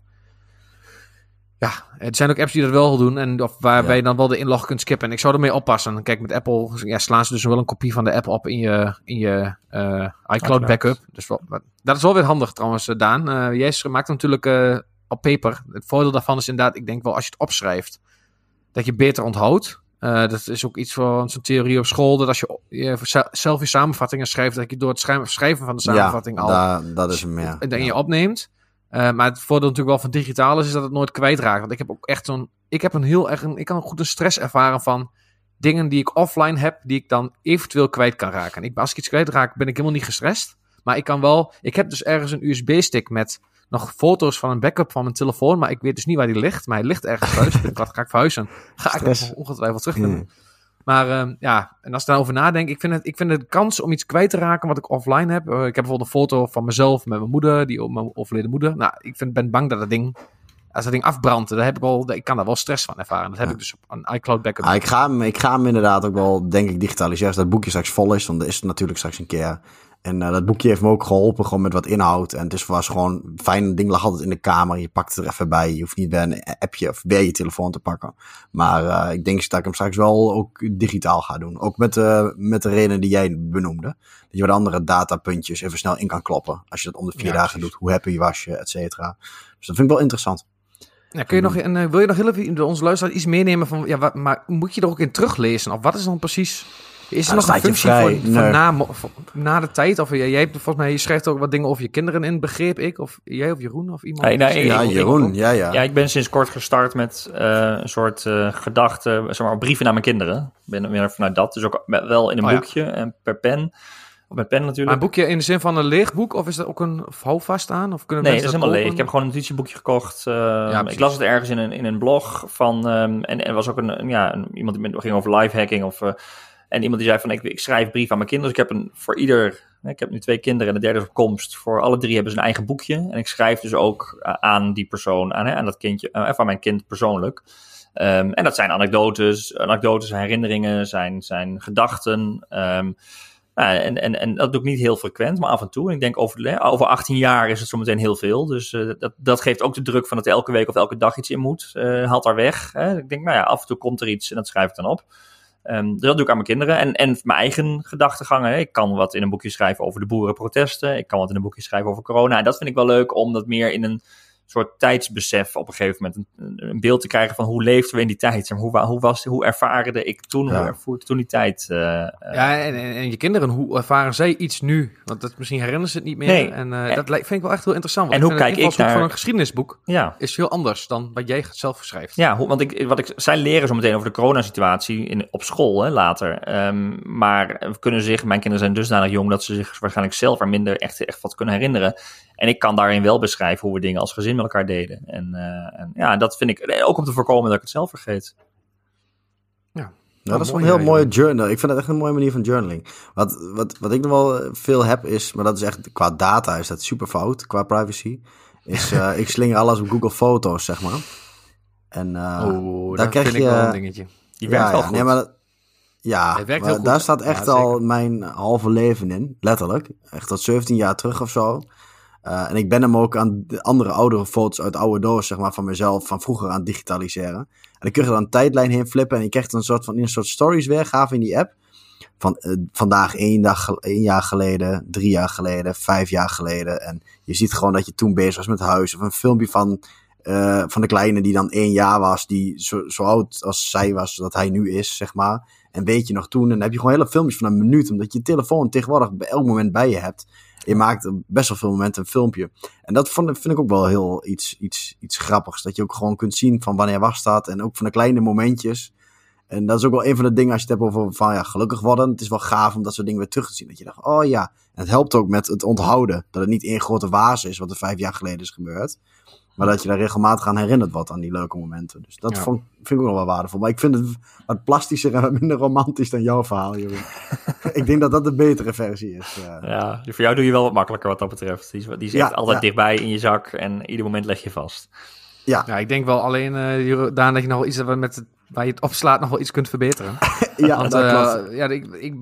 Ja, er zijn ook apps die dat wel doen. En of waarbij Ja. je dan wel de inlog kunt skippen. En ik zou ermee oppassen. Kijk, met Apple ja, slaan ze dus wel een kopie van de app op in je, in je eh, iCloud backup. Dus wel, dat is wel weer handig trouwens, eh, Daan. Eh jij maakt natuurlijk op paper. Het voordeel daarvan is inderdaad, ik denk wel als je het opschrijft, dat je beter onthoudt. Dat is ook iets van zo'n theorie op school. Dat als je, je ze- zelf je samenvattingen schrijft, dat je door het schrijven, van de samenvatting ja, al da- dat is hem, ja. en je opneemt. Eh, maar het voordeel natuurlijk wel van digitaal is, is dat het nooit kwijtraakt. Want ik heb ook echt zo'n. Ik heb een heel erg. Een, ik kan een goede stress ervaren van dingen die ik offline heb, die ik dan eventueel kwijt kan raken. En ik, als ik iets kwijtraak, ben ik helemaal niet gestrest. Maar ik kan wel. Ik heb dus ergens een USB-stick met nog foto's van een backup van mijn telefoon. Maar ik weet dus niet waar die ligt. Maar hij ligt ergens thuis. Wat ga ik verhuizen? Ga ik ongetwijfeld terugvinden. Maar ehm, ja, en als ik daarover nadenk, ik vind, het, ik vind de kans om iets kwijt te raken wat ik offline heb. eh, ik heb bijvoorbeeld een foto van mezelf met mijn moeder, die mijn overleden moeder. Nou, ik vind, ben bang dat dat ding, als dat ding afbrandt, daar heb ik, wel, ik kan daar wel stress van ervaren. Dat heb Ja. ik dus op een iCloud backup. Ah, ik, ga hem, ik ga hem inderdaad ook wel, denk ik, digitaliseren. Als dat boekje straks vol is, want dat is het natuurlijk straks een keer. En eh, dat boekje heeft me ook geholpen, gewoon met wat inhoud. En het is, was gewoon fijn, het ding lag altijd in de kamer. Je pakt het er even bij. Je hoeft niet weer een appje of weer je telefoon te pakken. Maar eh, ik denk dat ik hem straks wel ook digitaal ga doen. Ook met, de met de reden die jij benoemde. Dat je wat andere datapuntjes even snel in kan kloppen. Als je dat om de vier Ja, dagen precies. doet. Hoe happy was je, et cetera. Dus dat vind ik wel interessant. Ja, kun je nog, en, wil je nog heel even onze luisteraar iets meenemen van, ja, wat, maar moet je er ook in teruglezen? Of wat is dan precies... Is er Ja, nog een functie vrij. voor, na, voor- na de tijd? Of jij, jij hebt volgens mij, je schrijft ook wat dingen over je kinderen in, begreep ik? Of jij of Jeroen of iemand? Nee, nee, Ja, ik- Jeroen, ja, ja. Ja, ik ben sinds kort gestart met eh, een soort eh gedachte, zeg maar, brieven naar mijn kinderen. Ik ben weer vanuit dat, dus ook wel in een Oh ja. boekje en per pen. Of met pen Maar natuurlijk. een boekje in de zin van een leegboek? Of is dat ook een houvast aan? Of kunnen Nee, dat is helemaal leeg. Ik heb gewoon een notitieboekje gekocht. eh, precies. ik las het ergens in een, in een blog van. ehm, en er was ook een, ja, een, iemand die met- ging over lifehacking. Of, eh, en iemand die zei van ik, ik schrijf brief aan mijn kinderen. Dus ik heb een voor ieder. Ik heb nu twee kinderen en de derde is op komst. Voor alle drie hebben ze een eigen boekje. En ik schrijf dus ook eh, aan die persoon, aan, aan dat kindje, eh, of aan mijn kind persoonlijk. Ehm, en dat zijn anekdotes, anekdotes, herinneringen, zijn, zijn gedachten. ehm, en, en, en dat doe ik niet heel frequent, maar af en toe. En ik denk over, over 18 jaar is het zometeen heel veel. Dus eh, dat, dat geeft ook de druk van dat elke week of elke dag iets in moet. eh haalt daar weg. Ik denk, nou ja, af en toe komt er iets en dat schrijf ik dan op. Ehm, dat doe ik aan mijn kinderen. En, en mijn eigen gedachtegangen. Ik kan wat in een boekje schrijven over de boerenprotesten. Ik kan wat in een boekje schrijven over corona. En dat vind ik wel leuk om dat meer in een soort tijdsbesef op een gegeven moment een, een beeld te krijgen van hoe leefden we in die tijd. Hoe, hoe, was, hoe ervaarde ik toen, Ja. hoe ervoer ik toen die tijd? eh, eh, Ja, en, en, en je kinderen, hoe ervaren zij iets nu? Want dat, misschien herinneren ze het niet meer. Nee. En eh, En- dat lijkt- vind ik wel echt heel interessant. Want En hoe kijk ik naar- van een geschiedenisboek ja. is heel anders dan wat jij zelf schrijft. Ja, hoe- want ik, wat ik, zij leren zo meteen over de coronasituatie in, op school hè, later. Ehm, maar we kunnen zich, mijn kinderen zijn dusdanig jong dat ze zich waarschijnlijk zelf er minder echt, echt wat kunnen herinneren. En ik kan daarin wel beschrijven hoe we dingen als gezin met elkaar deden. En, eh, en ja, dat vind ik ook om te voorkomen dat ik het zelf vergeet. Ja, dat is wel een heel mooie journal. Ik vind dat echt een mooie manier van journaling. Wat, wat, wat ik nog wel eh, veel heb is, maar dat is echt qua data is dat super fout, qua privacy. Is, eh, ik slinger alles op Google Foto's, zeg maar. En eh, oh, daar dat krijg vind ik je- wel een dingetje. Die werkt ja, wel ja, goed. Nee, maar dat- Ja, Hij werkt maar heel goed. daar staat echt Ja, al mijn halve leven in, letterlijk. Echt tot 17 jaar terug of zo. Eh, en ik ben hem ook aan de andere oudere foto's uit oude doos, zeg maar, van mezelf, van vroeger aan digitaliseren. En ik kreeg er dan een tijdlijn heen flippen en je krijgt een soort van een soort stories weergave in die app. Van eh, vandaag één, dag, één jaar geleden, drie jaar geleden, vijf jaar geleden. En je ziet gewoon dat je toen bezig was met huis. Of een filmpje van, eh, van de kleine die dan één jaar was, die zo, zo oud als zij was, dat hij nu is, zeg maar. En weet je nog toen, en dan heb je gewoon hele filmpjes van een minuut, omdat je telefoon tegenwoordig bij elk moment bij je hebt. Je maakt best wel veel momenten een filmpje. En dat vind ik ook wel heel iets, iets, iets grappigs. Dat je ook gewoon kunt zien van wanneer was dat. En ook van de kleine momentjes. En dat is ook wel een van de dingen als je het hebt over van ja, gelukkig worden. Het is wel gaaf om dat soort dingen weer terug te zien. Dat je dacht, oh ja. En het helpt ook met het onthouden. Dat het niet één grote waas is wat er vijf jaar geleden is gebeurd. Maar dat je daar regelmatig aan herinnerd wordt aan die leuke momenten. Dus dat Ja. vond, vind ik ook wel wel waardevol. Maar ik vind het wat plastischer en wat minder romantisch dan jouw verhaal, Jeroen. ik denk dat dat de betere versie is. eh. Ja, voor jou doe je wel wat makkelijker wat dat betreft. Die die Ja, echt altijd ja. dichtbij in je zak en ieder moment leg je vast. ja, Ja, ik denk wel alleen, eh, Jeroen, Daan, dat je nog wel iets wat met het, waar je het opslaat nog wel iets kunt verbeteren. ja Want dat eh, klopt. ja, ik, ik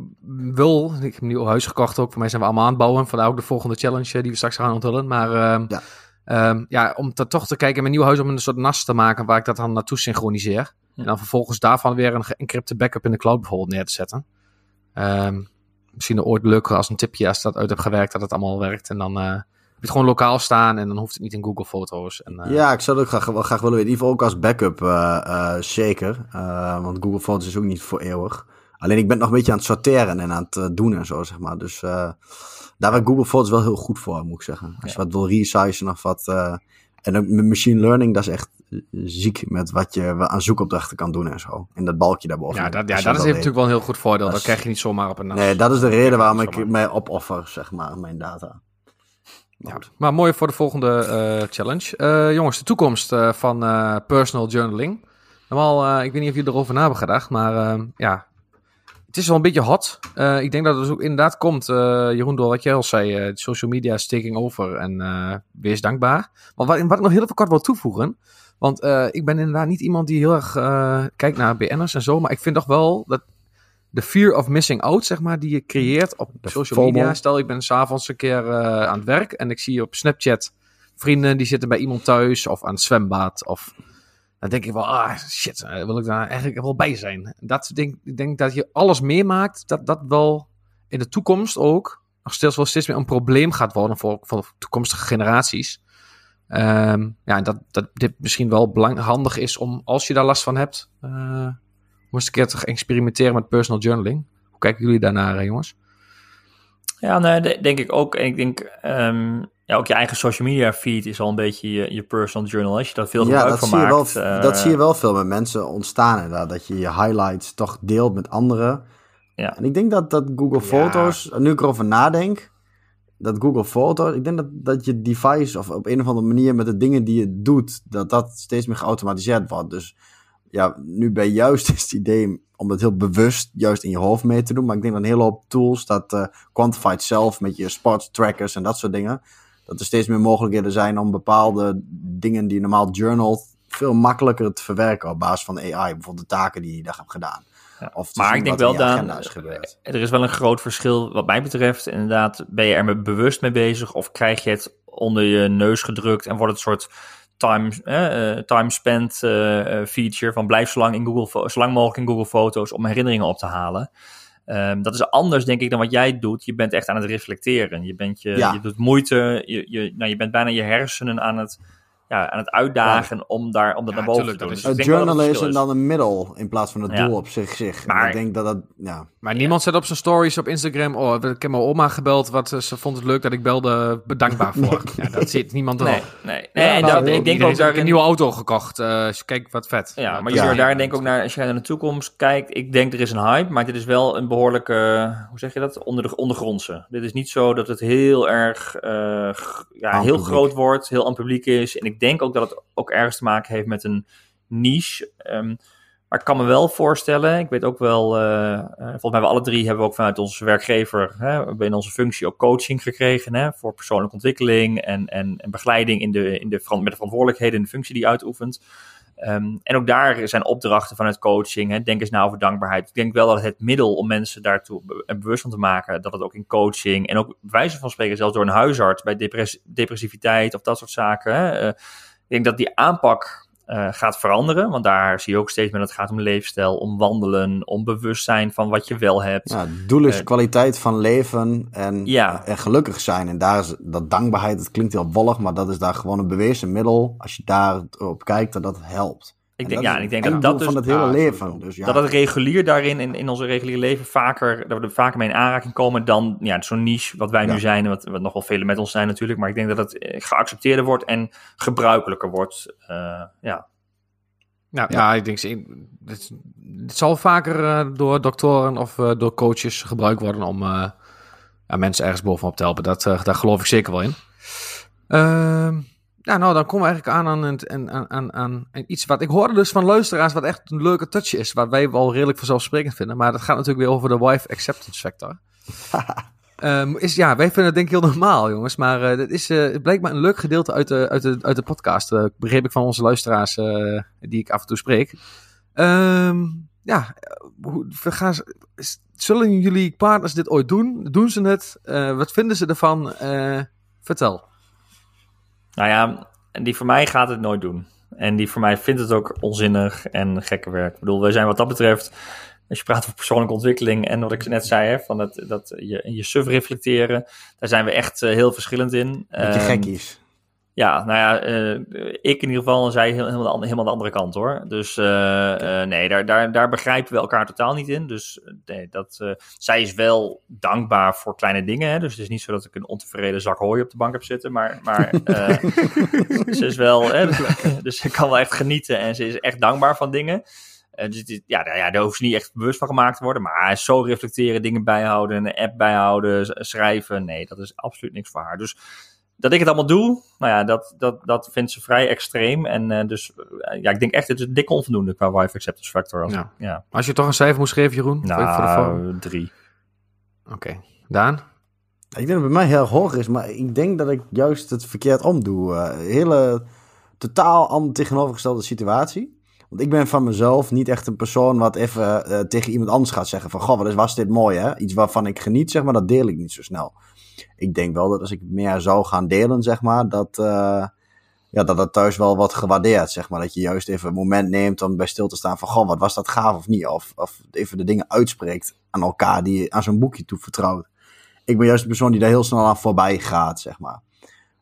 wil, ik heb een nieuw huis gekocht ook. Voor mij zijn we allemaal aan het bouwen. Vandaar ook de volgende challenge die we straks gaan onthullen. Maar ehm, Ja. Ehm, ja, om toch te kijken in mijn nieuw huis om een soort NAS te maken waar ik dat dan naartoe synchroniseer. Ja. En dan vervolgens daarvan weer een geëncrypte backup in de cloud bijvoorbeeld neer te zetten. Ehm, misschien ooit leuker als een tipje als dat uit heb gewerkt dat het allemaal werkt. En dan eh, heb je het gewoon lokaal staan en dan hoeft het niet in Google Foto's. En, eh, Ja, ik zou het ook graag, wel graag willen weten. In ieder geval ook als backup, zeker. Eh, want Google Foto's is ook niet voor eeuwig. Alleen ik ben nog een beetje aan het sorteren en aan het doen en zo, zeg maar. Dus daar werkt Google Foto's wel heel goed voor, moet ik zeggen. Als je wat wil resizen of wat... eh, en ook machine learning, dat is echt ziek met wat je aan zoekopdrachten kan doen en zo. In dat balkje daarboven. Ja, dat, ja, dat is natuurlijk wel een heel goed voordeel. Dat Dat is- krijg je niet zomaar op een. Nee, dat is de reden waarom ik mij opoffer, zeg maar, mijn data. Maar Ja, maar mooi voor de volgende eh, challenge. Eh, jongens, de toekomst eh, van eh, personal journaling. Normaal, eh, ik weet niet of jullie erover na hebben gedacht, maar eh, ja, het is wel een beetje hot. Eh, ik denk dat het ook inderdaad komt, eh, Jeroen, door wat jij al zei, eh, social media is taking over en wees dankbaar. Maar wat, wat ik nog heel even kort wil toevoegen, want ik ben inderdaad niet iemand die heel erg kijkt naar BN'ers en zo, maar ik vind toch wel dat de fear of missing out, zeg maar, die je creëert op De social FOMO. media. Stel, ik ben s'avonds een keer aan het werk en ik zie op Snapchat vrienden die zitten bij iemand thuis of aan het zwembad. Of dan denk ik wel, ah shit, eh, wil ik daar eigenlijk wel bij zijn. Dat denk, ik denk dat je alles meemaakt, dat dat wel in de toekomst ook nog steeds wel steeds meer een probleem gaat worden voor, voor toekomstige generaties. Ehm, ja, dat, dat dit misschien wel belang, handig is om, als je daar last van hebt, eh, om eens een keer te experimenteren met personal journaling. Hoe kijken jullie daarnaar, eh, jongens? Ja, nee, de- denk ik ook. En ik denk, ehm, ja, ook je eigen social media feed is al een beetje je, je personal journal. Als je daar veel Ja, gebruik dat van zie, je wel, maakt. eh, dat zie je wel veel met mensen ontstaan inderdaad. Dat je je highlights toch deelt met anderen. Ja. En ik denk dat, dat Google Ja. Foto's, nu ik erover nadenk, dat Google Foto's, ik denk dat, dat je device of op een of andere manier met de dingen die je doet, dat dat steeds meer geautomatiseerd wordt. Dus ja, nu bij juist is het idee om dat heel bewust juist in je hoofd mee te doen. Maar ik denk dat een hele hoop tools, dat eh Quantified Self met je sports trackers en dat soort dingen, dat er steeds meer mogelijkheden zijn om bepaalde dingen die je normaal journalt veel makkelijker te verwerken op basis van AI. Bijvoorbeeld de taken die je daar hebt gedaan. Ja. Of Maar ik denk wel, Daan, gebeurd. er is wel een groot verschil wat mij betreft. Inderdaad, ben je er bewust mee bezig of krijg je het onder je neus gedrukt en wordt het een soort time, eh, time spent eh, eh, feature van blijf zo lang, in Google, zo lang mogelijk in Google Foto's om herinneringen op te halen. Ehm, dat is anders, denk ik, dan wat jij doet. Je bent echt aan het reflecteren. Je, bent je, Ja. je doet moeite. Je, je, nou, je bent bijna je hersenen aan het, ja, aan het uitdagen om, daar, om dat Ja, naar boven tuurlijk, te doen. Dus ik Het denk wel dat journal het is verschil en dan een middel in plaats van het Ja. doel op zich. zich. Maar- ik denk dat dat, ja. Maar niemand zet op zijn stories op Instagram. Oh, ik heb mijn oma gebeld. Wat, eh, ze vond het leuk dat ik belde. Bedankbaar voor. Ja, dat zit niemand erop. Nee, nee. nee Ja, en dat, ik denk ook heeft een daarin... nieuwe auto gekocht. eh, dus kijk, wat vet. Ja, maar je daar denk ik ook naar, als je naar de toekomst kijkt, ik denk er is een hype, maar dit is wel een behoorlijke, hoe zeg je dat, onder de ondergrondse. Dit is niet zo dat het heel erg, eh, ja, heel publiek. groot wordt, heel aan publiek is. En ik denk ook dat het ook ergens te maken heeft met een niche. Ehm, maar ik kan me wel voorstellen, ik weet ook wel, eh, eh, volgens mij we alle drie hebben we ook vanuit onze werkgever, hè, in onze functie ook coaching gekregen hè, voor persoonlijke ontwikkeling en, en, en begeleiding in de, in de, met de verantwoordelijkheden in de functie die uitoefent. Ehm, en ook daar zijn opdrachten vanuit coaching. Hè. Denk eens na over dankbaarheid. Ik denk wel dat het middel om mensen daartoe be bewust van te maken, dat het ook in coaching en ook wijze van spreken zelfs door een huisarts bij depress depressiviteit of dat soort zaken. Hè. Uh, ik denk dat die aanpak uh, gaat veranderen. Want daar zie je ook steeds meer dat het gaat om leefstijl, om wandelen, om bewustzijn van wat je wel hebt. Ja, het doel is uh, kwaliteit van leven en, ja. en gelukkig zijn. En daar is dat dankbaarheid, het klinkt heel wollig, maar dat is daar gewoon een bewezen middel. Als je daarop kijkt, dat dat helpt. Ik denk, ja, ik denk dat dat dus, van het hele leven. Dus, ja. Dat het regulier daarin, in, in onze reguliere leven, vaker, dat we er vaker mee in aanraking komen dan ja, zo'n niche wat wij ja. nu zijn. Wat, wat nog wel velen met ons zijn natuurlijk. Maar ik denk dat het geaccepteerder wordt en gebruikelijker wordt. Uh, ja. Ja, ja, ik denk, het, het zal vaker uh, door doktoren of uh, door coaches gebruikt worden om uh, ja, mensen ergens bovenop te helpen. Dat, daar geloof ik zeker wel in. Ehm, ja, nou, dan komen we eigenlijk aan aan, aan, aan, aan, aan iets wat ik hoorde dus van luisteraars, wat echt een leuke touch is, wat wij wel redelijk vanzelfsprekend vinden. Maar dat gaat natuurlijk weer over de wife acceptance factor. Um, is, ja, wij vinden het denk ik heel normaal, jongens. Maar uh, dat is uh, blijkbaar een leuk gedeelte uit de, uit de, uit de podcast. Uh, begreep ik van onze luisteraars die ik af en toe spreek. Um, ja, hoe, gaan, zullen jullie partners dit ooit doen? Doen ze het? wat vinden ze ervan? vertel. Nou ja, die voor mij gaat het nooit doen. En die voor mij vindt het ook onzinnig en gekke werk. Ik bedoel, wij zijn wat dat betreft als je praat over persoonlijke ontwikkeling en wat ik net zei, hè, van dat, dat je, je suf reflecteren, daar zijn we echt uh, heel verschillend in. Beetje um, gekkies. Ja, nou ja, uh, ik in ieder geval, zij helemaal, de, helemaal de andere kant hoor. Dus uh, okay. nee, daar, daar, daar begrijpen we elkaar totaal niet in. Dus nee, dat, zij is wel dankbaar voor kleine dingen. Hè? Dus het is niet zo dat ik een ontevreden zak hooi op de bank heb zitten. Maar, maar ze is wel, hè, dus, dus ze kan wel echt genieten en ze is echt dankbaar van dingen. Dus dit, ja, nou ja, daar hoeft ze niet echt bewust van gemaakt te worden. Maar zo reflecteren, dingen bijhouden, een app bijhouden, schrijven. Nee, dat is absoluut niks voor haar. Dus dat ik het allemaal doe, nou ja, dat, dat, dat vindt ze vrij extreem. En uh, dus uh, ja, ik denk echt, het is dikke onvoldoende qua wife acceptance factor. Als, ja. Ik, ja. als je toch een cijfer moest geven, Jeroen? Nou, voor de drie. Oké. Okay. Daan? Ik denk dat het bij mij heel hoog is, maar ik denk dat ik juist het verkeerd omdoe. Uh, hele totaal andere tegenovergestelde situatie. Want ik ben van mezelf niet echt een persoon wat even uh, tegen iemand anders gaat zeggen van... Goh, wat was dit mooi hè? Iets waarvan ik geniet, zeg maar, dat deel ik niet zo snel. Ik denk wel dat als ik meer zou gaan delen, zeg maar, dat... Uh, ja, dat dat thuis wel wat gewaardeerd, zeg maar. Dat je juist even een moment neemt om bij stil te staan van... Goh, wat was dat gaaf of niet? Of, of even de dingen uitspreekt aan elkaar die je aan zo'n boekje toe vertrouwt. Ik ben juist de persoon die daar heel snel aan voorbij gaat, zeg maar.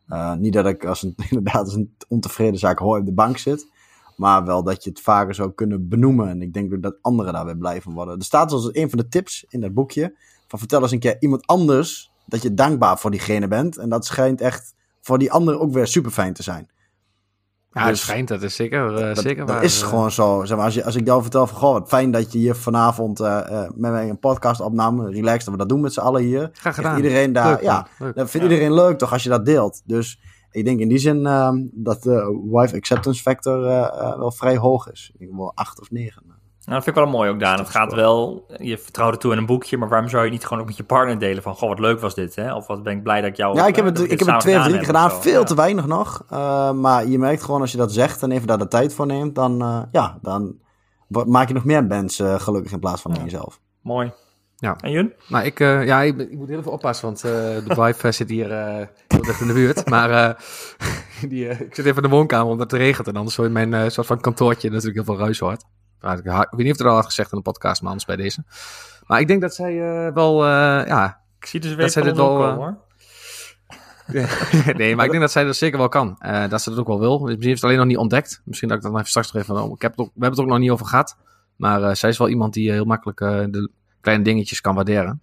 Uh, niet dat ik als een, inderdaad als een ontevreden zaak hoor op de bank zit... Maar wel dat je het vaker zou kunnen benoemen. En ik denk dat anderen daarbij blij van worden. Er staat als een van de tips in dat boekje. Van vertel eens een keer iemand anders dat je dankbaar voor diegene bent. En dat schijnt echt voor die ander ook weer super fijn te zijn. Ja, dus, het schijnt, dat is zeker, uh, dat, zeker dat waar. is uh, gewoon zo. Zeg maar, als, je, als ik jou vertel van, goh, wat fijn dat je hier vanavond uh, met mij een podcast opnam. Relaxed, dat we dat doen met z'n allen hier. Graag gedaan. Iedereen daar, leuk, ja, leuk. dat vindt ja. iedereen leuk toch als je dat deelt. Dus ik denk in die zin uh, dat de wife acceptance factor wel vrij hoog is. Ik denk wel acht of negen. Nou, dat vind ik wel mooi ook, Daan. Het gaat wel, je vertrouwt het toe in een boekje, maar waarom zou je het niet gewoon ook met je partner delen van, goh, wat leuk was dit, hè? Of wat ben ik blij dat ik jou... Ja, ik heb het, ik heb het twee of drie keer gedaan, veel ja. te weinig nog. Uh, maar je merkt gewoon als je dat zegt en even daar de tijd voor neemt, dan, uh, ja, dan maak je nog meer mensen gelukkig in plaats van ja. jezelf. Mooi. Ja. En Jun? Nou, ik, uh, ja, ik, ik, moet heel even oppassen, want uh, de wife zit hier uh, heel dicht in de buurt. Maar die, ik zit even in de woonkamer omdat het regent. En anders zo in mijn soort van kantoortje natuurlijk heel veel ruis hoort. Ik, weet niet of het al had gezegd in de podcast, maar anders bij deze. Maar ik denk dat zij wel, ja... Ik zie dus weer dat dit wel... Komen, hoor. nee, maar ik denk dat zij dat zeker wel kan. dat ze dat ook wel wil. Misschien heeft het alleen nog niet ontdekt. Misschien dat ik dat nog even straks nog even... Ik heb het ook, we hebben het ook nog niet over gehad. Maar zij is wel iemand die heel makkelijk de kleine dingetjes kan waarderen.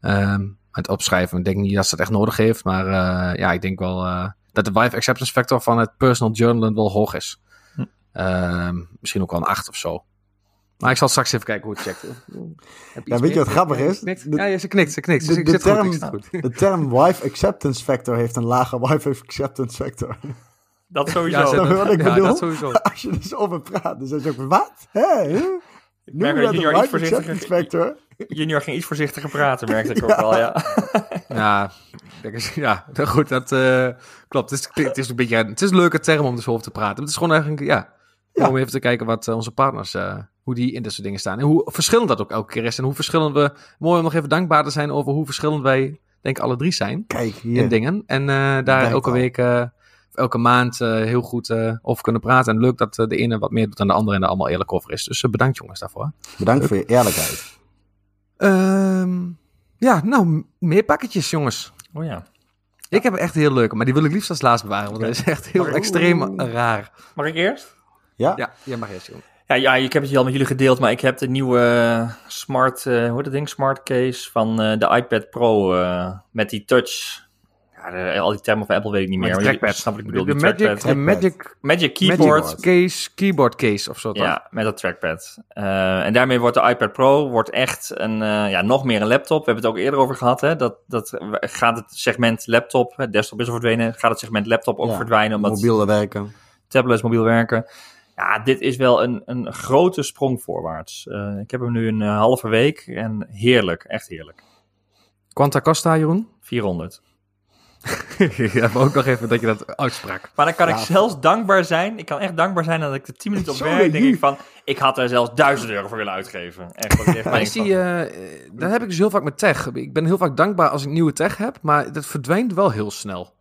Um, het opschrijven, ik denk niet dat ze het echt nodig heeft. Maar uh, ja, ik denk wel uh, dat de wife acceptance factor van het personal journalen wel hoog is. Hm. Um, misschien ook wel een 8 of zo. Maar ik zal straks even kijken hoe het checkt. Ja, weet je wat grappig is? De, ja, ze knikt, ze knikt. De, de, de, term, goed, de term wife acceptance factor heeft een lage wife acceptance factor. Dat sowieso. Ja, dat, wat ik ja, bedoel? dat sowieso. Als je er zo over praat, dan zeg je ook, wat? Hé? Ik merk dat junior iets voorzichtiger... Factor. Junior ging iets voorzichtiger praten, merkte ik ook wel, ja. ja, ja, goed, dat uh, klopt. Het is, het is een beetje, het is een leuke term om er zo over te praten. Het is gewoon eigenlijk, ja, Ja. Om even te kijken wat eh, onze partners, eh, hoe die in dit soort dingen staan. En hoe verschillend dat ook elke keer is. En hoe verschillend we, mooi om nog even dankbaar te zijn over hoe verschillend wij, denk ik, alle drie zijn Kijk, hier. in dingen. En eh, daar elke al. week, eh, of elke maand eh, heel goed eh, over kunnen praten. En leuk dat de ene wat meer doet dan de andere en er allemaal eerlijk over is. Dus bedankt jongens daarvoor. Bedankt voor je eerlijkheid. Ehm, ja, nou, meer pakketjes jongens. Oh ja. Ik heb echt heel leuke, maar die wil ik liefst als laatst bewaren. Want dat is echt heel extreem raar. Mag ik eerst? Ja? Ja, jij mag eerst. Ja, ja, ik heb het hier al met jullie gedeeld, maar ik heb de nieuwe smart, eh hoe heet dat ding, smart case van eh, de iPad Pro eh, met die touch. Ja, de- al die termen van Apple weet ik niet meer. Trackpad. Snap wat ik bedoel, de die Magic, trackpad. de Magic, Magic Keyboard. Magic case, keyboard case of zo. toch? Ja, met dat trackpad. Eh, en daarmee wordt de iPad Pro wordt echt een, eh, ja, nog meer een laptop. We hebben het ook eerder over gehad. Hè? Dat, dat gaat het segment laptop, desktop is al verdwenen, gaat het segment laptop ook Ja, verdwijnen. Omdat Mobiel werken. tablets, mobiel werken. Ja, dit is wel een, een grote sprong voorwaarts. Eh, ik heb hem nu een eh, halve week en heerlijk, echt heerlijk. Quanta Costa, Jeroen? 400. ja, maar ook nog even dat je dat uitsprak. Maar dan kan ik zelfs dankbaar zijn. Ik kan echt dankbaar zijn dat ik de 10 minuten op Zo, werk denk ik van, ik had er zelfs 1000 euro voor willen uitgeven. Echt, dat van, eh, dat heb ik dus heel vaak met tech. Ik ben heel vaak dankbaar als ik nieuwe tech heb, maar dat verdwijnt wel heel snel.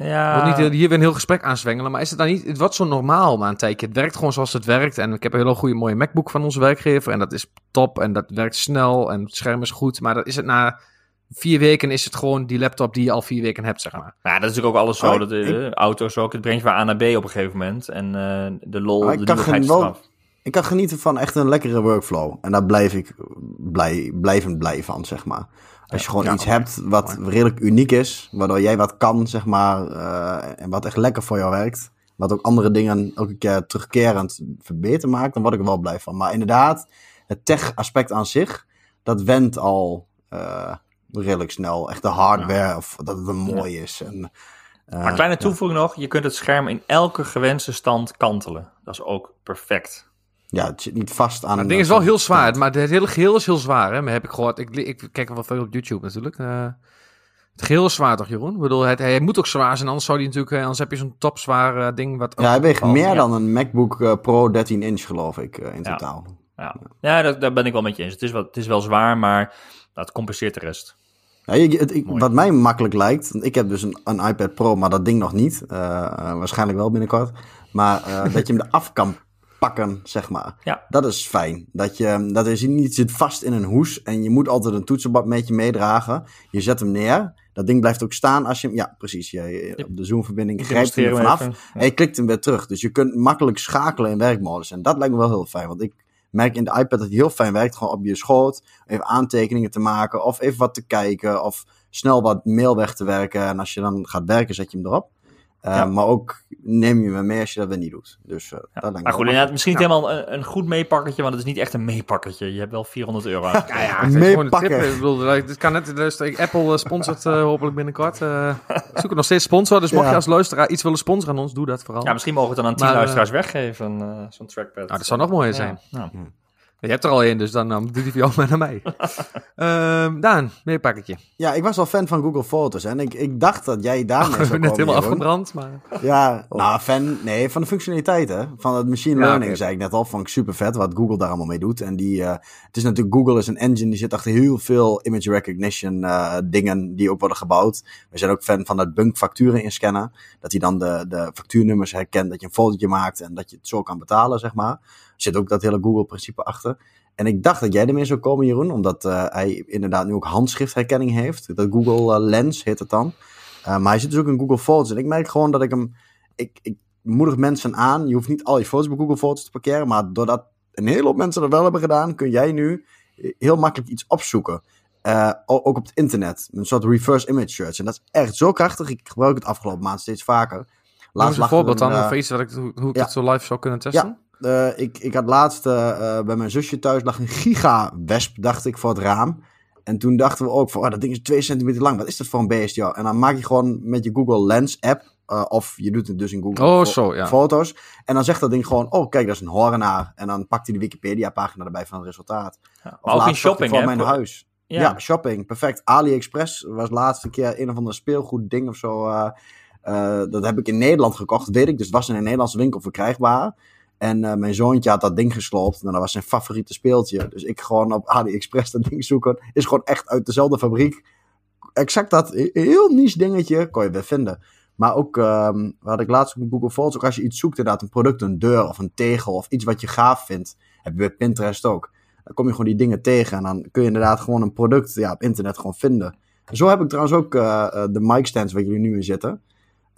Ik ja, wil niet eh, hier weer een heel gesprek aanzwengelen, maar is het dan niet... Het wordt zo normaal na een tijdje. Het werkt gewoon zoals het werkt. En ik heb een hele goede mooie MacBook van onze werkgever. En dat is top en dat werkt snel en het scherm is goed. Maar dat is het na vier weken is het gewoon die laptop die je al vier weken hebt, zeg maar. Ja, dat is natuurlijk ook alles zo. Oh, dat, eh, auto's ook, het brengt je van A naar B op een gegeven moment. En eh, de lol, Maar de ik is eraf. Ik kan genieten van echt een lekkere workflow. En daar blijf ik blij, blijvend blij van, zeg maar. Als je gewoon Ja, iets hebt wat redelijk uniek is, waardoor jij wat kan, zeg maar, eh, en wat echt lekker voor jou werkt, wat ook andere dingen elke keer terugkerend verbeter maakt, dan word ik er wel blij van. Maar inderdaad, het tech-aspect aan zich, dat wendt al eh, redelijk snel. Echt de hardware, of dat het een mooi is. En, eh, Maar kleine ja. toevoeging nog, je kunt het scherm in elke gewenste stand kantelen. Dat is ook perfect. Ja, het zit niet vast aan... Het een- ding is wel heel zwaar, maar het hele geheel is heel zwaar. Hè? Maar heb ik gehoord. Ik, ik kijk wel veel op YouTube natuurlijk. Eh, het geheel is zwaar toch, Jeroen? Ik bedoel, het, hij moet ook zwaar zijn, anders zou die natuurlijk, eh, anders heb je zo'n topzwaar eh, ding wat. Ja, hij weegt meer ja. dan een MacBook Pro 13 inch, geloof ik, in Ja. totaal. Ja, ja dat, daar ben ik wel met je eens. Het is wel, het is wel zwaar, maar dat compenseert de rest. Ja, je- het, ik- Mooi. wat mij makkelijk lijkt, want ik heb dus een, een iPad Pro, maar dat ding nog niet. waarschijnlijk wel binnenkort. Maar eh, dat je hem eraf kan pakken, zeg maar. Ja. Dat is fijn. Dat je, dat is niet zit vast in een hoes en je moet altijd een toetsenbord met je meedragen. Je zet hem neer. Dat ding blijft ook staan als je hem... Ja, precies. Je, op de Zoom-verbinding grijpt hij er vanaf. even. En je klikt hem weer terug. Dus je kunt makkelijk schakelen in werkmodus. En dat lijkt me wel heel fijn. Want ik merk in de iPad dat hij heel fijn werkt. Gewoon op je schoot. Even aantekeningen te maken. Of even wat te kijken. Of snel wat mail weg te werken. En als je dan gaat werken, zet je hem erop. Uh, Ja. Maar ook neem je hem mee als je dat weer niet doet. Dus uh, dat lijkt me Maar goed, inderdaad, misschien niet Ja. helemaal een, een goed meepakkertje, want het is niet echt een meepakkertje. Je hebt wel 400 euro. Ja, ja, tip. Ik bedoel, eh, dit kan net, dus, eh, Apple eh, sponsort eh, hopelijk binnenkort. eh zoeken nog steeds sponsor. Dus mocht Ja. je als luisteraar iets willen sponsoren aan ons, doe dat vooral. Ja, misschien mogen we het dan aan 10 Maar, eh, luisteraars weggeven, eh, zo'n trackpad. Nou, dat zou nog mooier Ja, zijn. nou. Je hebt er al één, dus dan um, doet voor jou maar naar mij. Ehm Daan, meer pakketje. Ja, ik was wel fan van Google Foto's. En ik, ik dacht dat jij daarmee zou hebben net komen, helemaal Jeroen. afgebrand, maar... Ja, nou, fan, nee, van de functionaliteiten. Van het machine Ja, learning, oké. zei ik net al. Vond ik super vet wat Google daar allemaal mee doet. En die, eh, het is natuurlijk, Google is een engine, die zit achter heel veel image recognition eh, dingen die ook worden gebouwd. We zijn ook fan van dat Bunk facturen inscannen. Dat hij dan de, de factuurnummers herkent, dat je een fotootje maakt en dat je het zo kan betalen, zeg maar. Zit ook dat hele Google-principe achter. En ik dacht dat jij ermee zou komen, Jeroen, omdat eh, hij inderdaad nu ook handschriftherkenning heeft. Dat Google eh, Lens heet het dan. Uh, maar hij zit dus ook in Google Foto's. En ik merk gewoon dat ik hem. Ik, ik moedig mensen aan. Je hoeft niet al je foto's bij Google Foto's te parkeren. Maar doordat een hele hoop mensen dat wel hebben gedaan, kun jij nu heel makkelijk iets opzoeken. Uh, ook op het internet. Een soort reverse image search. En dat is echt zo krachtig. Ik gebruik het afgelopen maand steeds vaker. Laat een voorbeeld dan, of iets wat ik, hoe, ik ja. het zo live zou kunnen testen? Ja, uh, ik, ik had laatst uh, bij mijn zusje thuis lag een giga-wesp, dacht ik, voor het raam. En toen dachten we ook van, oh, dat ding is 2 centimeter lang. Wat is dat voor een beest, joh? En dan maak je gewoon met je Google Lens app, uh, of je doet het dus in Google oh, zo, ja. foto's. En dan zegt dat ding gewoon, oh, kijk, dat is een horenaar. En dan pakt hij de Wikipedia-pagina erbij van het resultaat. Ja, maar ook in shopping, voor hè? mijn huis. Ja. ja. shopping, perfect. AliExpress was de laatste keer een of ander speelgoed ding of zo. Uh, uh, dat heb ik in Nederland gekocht, weet ik. Dus het was in een Nederlandse winkel verkrijgbaar. En eh, mijn zoontje had dat ding gesloopt. En dat was zijn favoriete speeltje. Dus ik gewoon op AliExpress dat ding zoeken. Is gewoon echt uit dezelfde fabriek. Exact dat heel niche dingetje kon je weer vinden. Maar ook, um, wat ik laatst op Google Fotos, ook als je iets zoekt, inderdaad een product, een deur of een tegel of iets wat je gaaf vindt, heb je bij Pinterest ook. Dan kom je gewoon die dingen tegen en dan kun je inderdaad gewoon een product ja, op internet gewoon vinden. Zo heb ik trouwens ook uh, de mic stands waar jullie nu in zitten.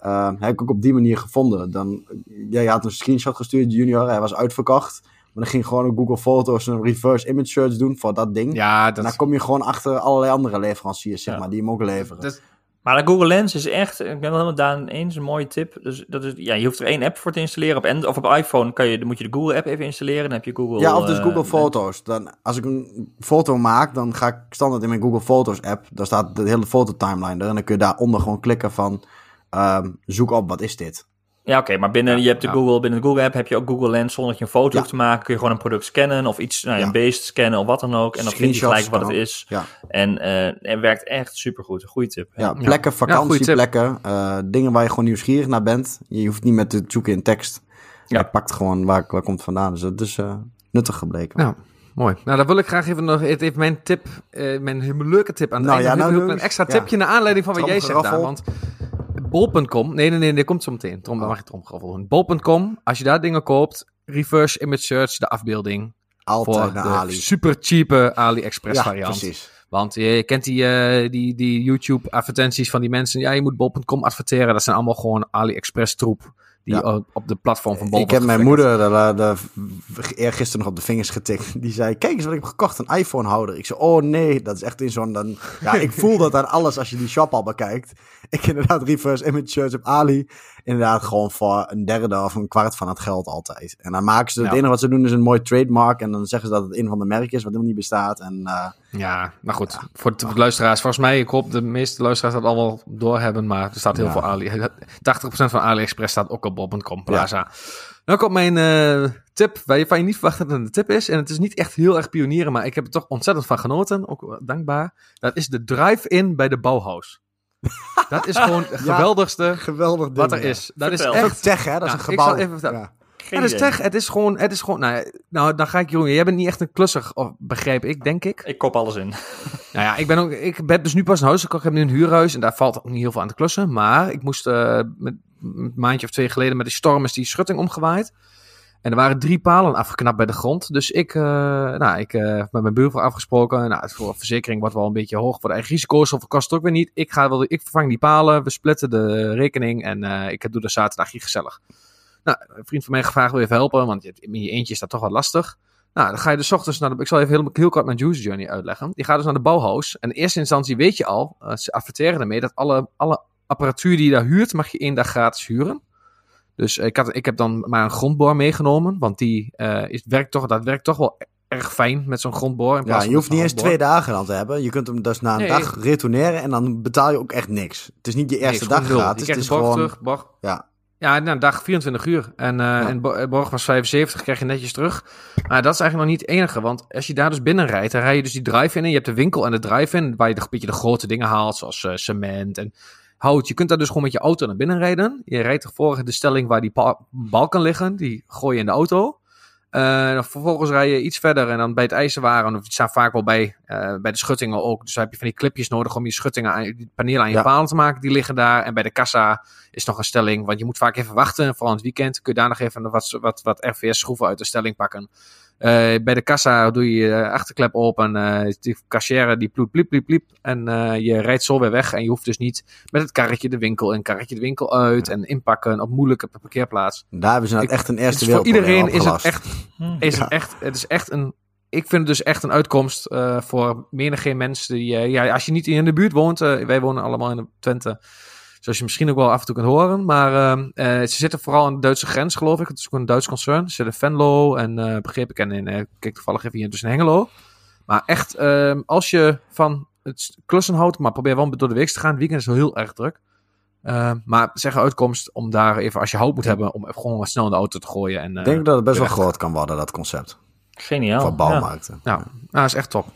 Uh, heb ik ook op die manier gevonden. Dan, jij had een screenshot gestuurd, Junior. Hij was uitverkocht. Maar dan ging gewoon op Google Foto's een reverse image search doen voor dat ding. Ja, dat... En dan kom je gewoon achter allerlei andere leveranciers, zeg ja. maar, die hem ook leveren. Dat... Maar de Google Lens is echt, ik ben wel helemaal daar eens, een mooie tip. Dus dat is, ja, je hoeft er één app voor te installeren. Op Android, of op iPhone kan je, dan moet je de Google app even installeren. Dan heb je Google... Ja, of dus uh, Google Foto's. Dan, als ik een foto maak, dan ga ik standaard in mijn Google Foto's app. Daar staat de hele fototimeline er. En dan kun je daaronder gewoon klikken van, um, zoek op, wat is dit? Ja, oké, okay, maar binnen, je hebt de Google, binnen de Google app heb je ook Google Lens. Zonder dat je een foto ja. hoeft te maken, kun je gewoon een product scannen of iets, nou, een beest scannen of wat dan ook. En dan vind je gelijk wat het is. Ja. En uh, het werkt echt supergoed. Een goede tip. Ja, plekken, vakantieplekken, uh, dingen waar je gewoon nieuwsgierig naar bent. Je hoeft niet met te zoeken in tekst. Ja. Je pakt gewoon waar, waar komt vandaan. Dus dat is uh, nuttig gebleken. Ja. Mooi. Nou, dan wil ik graag even nog even mijn tip, uh, mijn leuke tip aan het nou, einde. Ja, nou, een extra tipje naar aanleiding van wat jij zegt daar. Want bol.com, nee, nee, nee, dit komt zo meteen. Trom, dan mag je tromgraffel doen. Bol.com, als je daar dingen koopt, reverse image search, de afbeelding. Altijd voor naar de Ali. super cheape AliExpress Ja, variant. precies. Want je, je kent die, eh, die, die YouTube advertenties van die mensen. Ja, je moet bol.com adverteren. Dat zijn allemaal gewoon AliExpress troep. Die Ja. op, de platform van bol Ik heb mijn moeder de, de, eergisteren nog op de vingers getikt. Die zei, kijk eens wat ik heb gekocht, een iPhone houder. Ik zei, oh nee, dat is echt in zo'n... Dan, ja, ik voel dat aan alles als je die shop al bekijkt. Ik inderdaad reverse image search op Ali. Inderdaad gewoon voor een derde of een kwart van het geld altijd. En dan maken ze, het Ja. enige wat ze doen is een mooi trademark. En dan zeggen ze dat het een van de merken is wat helemaal niet bestaat. En eh, Ja, maar goed. Voor de luisteraars, volgens mij, ik hoop de meeste luisteraars dat al wel doorhebben. Maar er staat heel Ja. veel Ali. 80% van AliExpress staat ook op bol.com Plaza. Nou komt mijn eh, tip, waarvan je niet verwacht dat het een tip is. En het is niet echt heel erg pionieren, maar ik heb er toch ontzettend van genoten. Ook dankbaar. Dat is de drive-in bij de Bauhaus. Dat is gewoon het geweldigste geweldig ding. wat er ja. is. Dat is Vertel. Dat is echt... tech, hè? Dat is een ik gebouw. zal even vertellen. Ja. Geen Het is tech, het is gewoon, het is gewoon, nou, nou dan ga ik Jeroen, jij bent niet echt een klusser, of begrijp ik, denk ik. Ik kop alles in. Nou ja, ik ben ook, ik ben dus nu pas een huis gekocht, ik heb nu een huurhuis en daar valt ook niet heel veel aan te klussen. Maar ik moest eh, met, een maandje of twee geleden met die storm is die schutting omgewaaid. En er waren drie palen afgeknapt bij de grond. Dus ik, eh, nou, ik eh, heb met mijn buurvrouw afgesproken. Nou, voor verzekering wordt wel een beetje hoog voor de eigen risico's. Of kost het ook weer niet. Ik, ga wel, ik vervang die palen. We splitten de rekening. En eh, ik doe de zaterdagje gezellig. Nou, een vriend van mij gevraagd wil even helpen. Want je- in je eentje is dat toch wat lastig. Nou, dan ga je dus 's ochtends naar de... Ik zal even heel, kort mijn juice journey uitleggen. Je gaat dus naar de Bauhaus. En in eerste instantie weet je al, ze adverteren ermee, dat alle, alle apparatuur die je daar huurt, mag je één dag gratis huren. Dus ik, had, ik heb dan maar een grondboor meegenomen, want die eh, is, werkt toch, dat werkt toch wel erg fijn met zo'n grondboor. in Ja, je hoeft niet een eens twee dagen dan te hebben. Je kunt hem dus na een Nee. dag retourneren en dan betaal je ook echt niks. Het is niet je eerste dag gratis. Je Het is gewoon... terug, borg. Ja, Ja, na een dag 24 uur. En, eh en eh, borg was 75, krijg je netjes terug. Maar dat is eigenlijk nog niet het enige. Want als je daar dus binnen rijdt, dan rij je dus die drive-in. En je hebt de winkel en de drive-in, waar je een beetje de grote dingen haalt, zoals eh, cement en Je kunt daar dus gewoon met je auto naar binnen rijden. Je rijdt voor de stelling waar die pa- balken liggen, die gooi je in de auto. Eh, dan vervolgens rij je iets verder en dan bij het ijzerwaren, of die staan vaak wel bij, eh, bij de schuttingen ook. Dus dan heb je van die clipjes nodig om je schuttingen, aan, die panelen aan je Ja. palen te maken. Die liggen daar. En bij de kassa is nog een stelling, want je moet vaak even wachten. Vooral in het weekend kun je daar nog even wat, wat, wat RVS-schroeven uit de stelling pakken. Eh, bij de kassa doe je je achterklep open. eh die cashier die ploet pliep, pliep, pliep. En eh, je rijdt zo weer weg. En je hoeft dus niet met het karretje de winkel in, karretje de winkel uit. En inpakken op moeilijke parkeerplaats. daar hebben ze nou Ik- echt een eerste Dus voor iedereen is het echt is het echt, het is echt een. Ik vind het dus echt een uitkomst eh, voor menige mensen die. eh, ja, als je niet in de buurt woont. eh, wij wonen allemaal in de Twente. Zoals je misschien ook wel af en toe kunt horen. Maar ehm, eh, ze zitten vooral aan de Duitse grens, geloof ik. Het is ook een Duits concern. Ze zitten in Venlo en eh begreep ik. En in, eh, kijk toevallig even hier dus in Hengelo. Maar echt, ehm, als je van het klussen houdt, maar probeer wel door de week te gaan. Het weekend is wel heel erg druk. Ehm, maar zeg een uitkomst om daar even, als je hout moet hebben, om even gewoon wat snel in de auto te gooien. En, Ik denk dat het best wel groot kan worden, dat concept. Geniaal. Ja. bouwmarkten. Nou, nou, is echt top.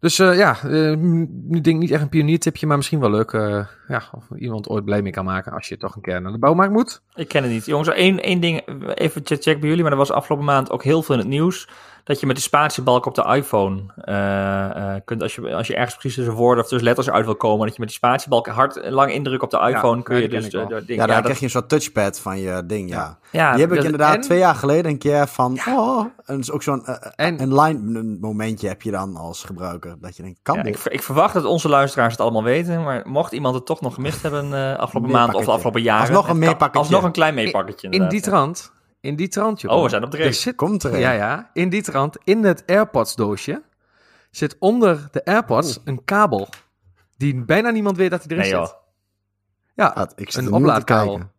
Dus eh, ja, eh, nu denk ik niet echt een pioniertipje, maar misschien wel leuk. eh, ja, of iemand ooit blij mee kan maken als je toch een keer naar de bouwmarkt moet. Ik ken het niet. Jongens, één, één ding, even check bij jullie, maar er was afgelopen maand ook heel veel in het nieuws. Dat je met de spatiebalk op de iPhone eh, eh, kunt, als je, als je ergens precies tussen woorden of tussen letters uit wil komen, dat je met die spatiebalk hard en lang indrukken op de iPhone, kun je dus de ding- Ja, dan dat- krijg je een soort touchpad van je ding, ja. ja, Die heb ik inderdaad en- twee jaar geleden een keer van, oh, en is ook zo'n eh, En- een line momentje heb je dan als gebruiker. Dat je denkt, kan Ja, dit? ik, ik verwacht dat onze luisteraars het allemaal weten, maar mocht iemand het toch nog gemist hebben eh, afgelopen maand of de afgelopen jaren. Alsnog een meepakketje. Alsnog een klein meepakketje. In inderdaad, die trant, in die trant, joh. Oh, we zijn op de Er race. zit, Komt er ja, ja, in die trant, in het AirPods doosje, zit onder de AirPods een kabel. Die bijna niemand weet dat hij erin Nee joh. zit. Ja, Ah, ik zit een oplaadkabel. kijken.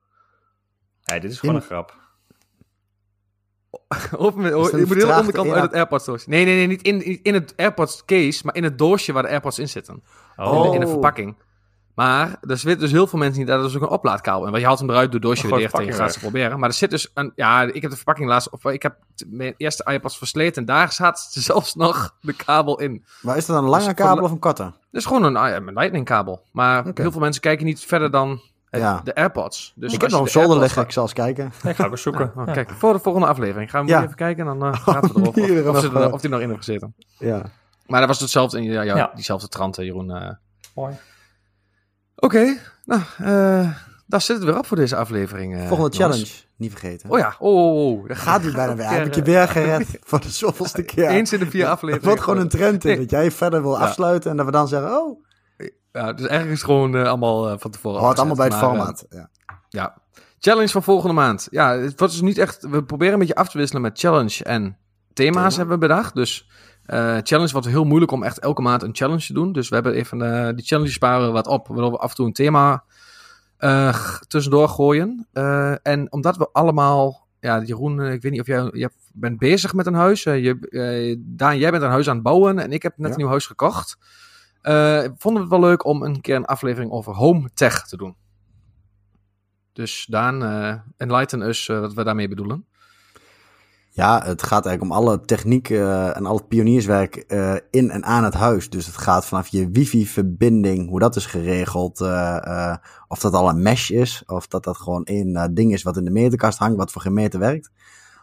Nee, dit is gewoon In- een grap. Open met, het je moet de hele vertraagde onderkant uit het AirPods doosje. Nee, nee, nee, niet in, in het AirPods case, maar in het doosje waar de AirPods in zitten. Oh, In, de, in de Oh. verpakking. Maar er weten dus heel veel mensen niet dat dus ook een oplaadkabel in. Want je haalt hem eruit, het doosje weer dicht en je gaat ze proberen. Maar er zit dus een... Ja, ik heb de verpakking laatst... Of ik heb mijn eerste iPods versleten en daar zat zelfs nog de kabel in. Maar is dat een lange Dus kabel voor- of een korte? Dus gewoon een, ah ja, een lightning kabel. Maar heel veel mensen kijken niet verder dan het- Ja. de AirPods. Dus ik heb nog een de zolder liggen, ik zal eens kijken. Ja, ik ga zoeken. Oh, Ja. Kijk, voor de volgende aflevering gaan we Ja. even kijken en dan eh praten we erover. Of, of, er- of die nog in heeft gezeten. Ja. Maar dat was hetzelfde in ja, diezelfde trant, Jeroen. eh. Mooi. Oké, nou, eh daar zit het weer op voor deze aflevering. eh, Volgende jongens. challenge, niet vergeten. Oh ja, oh, oh, oh. Dat Gaat nu bijna weer. Heb ik je weer gered voor de zoveelste keer. Eens in de vier Het afleveringen. wordt gewoon een trend in, dat jij verder wil Ja. afsluiten en dat we dan zeggen, oh, Ja, dus eigenlijk is het gewoon eh, allemaal van tevoren hoort allemaal bij het. Maar, formaat. Ja. Ja. Challenge van volgende maand. Ja, het wordt dus niet echt... We proberen een beetje af te wisselen met challenge en thema's Thema. hebben we bedacht. Dus eh, challenge wordt heel moeilijk om echt elke maand een challenge te doen. Dus we hebben even eh, die challenge sparen wat op. Waardoor we af en toe een thema eh, tussendoor gooien. Eh, en omdat we allemaal... Ja, Jeroen, ik weet niet of jij... Je bent bezig met een huis. Je, Daan, jij bent een huis aan het bouwen. En ik heb net Ja. een nieuw huis gekocht. Vonden we het wel leuk om een keer een aflevering over home tech te doen. Dus Daan, enlighten us wat we daarmee bedoelen. Ja, het gaat eigenlijk om alle techniek eh, en al het pionierswerk eh, in en aan het huis. Dus het gaat vanaf je wifi-verbinding, hoe dat is geregeld. eh, eh, of dat al een mesh is, of dat dat gewoon één ding is wat in de meterkast hangt, wat voor geen meter werkt.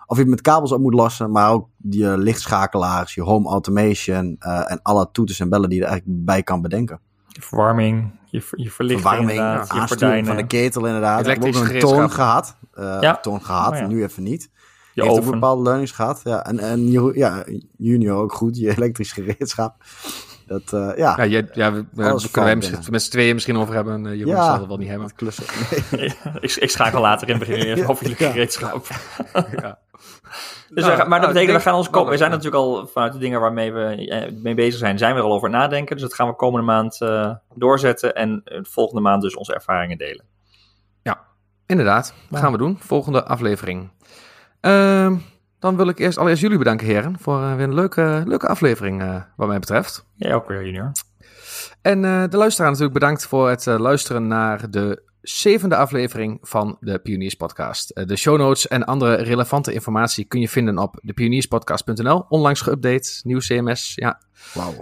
Of je het met kabels op moet lossen, maar ook je lichtschakelaars, je home automation eh, en alle toeters en bellen die je er eigenlijk bij kan bedenken. Je verwarming, je, je verlichting Verwarming, je aansturing gordijnen, van de ketel inderdaad. We hebben ook een toon gehad. eh, Ja. Toon gehad, Oh ja. nu even niet. Je heeft oven. bepaalde learnings gehad. Ja, en, en ja, junior ook goed, je elektrisch gereedschap. Dat, eh, ja, Ja, jij, ja we, Alles kunnen wij binnen. met z'n tweeën misschien over hebben. eh Jeroen Ja. zal het wel niet hebben. klussen. ik, ik schakel later in beginnen even Ja, over jullie ja. gereedschap. Ja. Dus Nou, we maar nou, dat betekent, ik we gaan ons komen. We zijn natuurlijk al vanuit de dingen waarmee we eh, mee bezig zijn, zijn we er al over nadenken. Dus dat gaan we komende maand eh, doorzetten en volgende maand dus onze ervaringen delen. Inderdaad, dat gaan we doen. Volgende aflevering. Ehm, dan wil ik eerst allereerst jullie bedanken, heren, voor eh, weer een leuke, leuke aflevering eh, wat mij betreft. Jij ook weer, junior. En eh, de luisteraar natuurlijk bedankt voor het luisteren naar de zevende aflevering van de Pioniers Podcast. De show notes en andere relevante informatie kun je vinden op depionierspodcast.nl. Onlangs geüpdate, nieuw CMS, ja,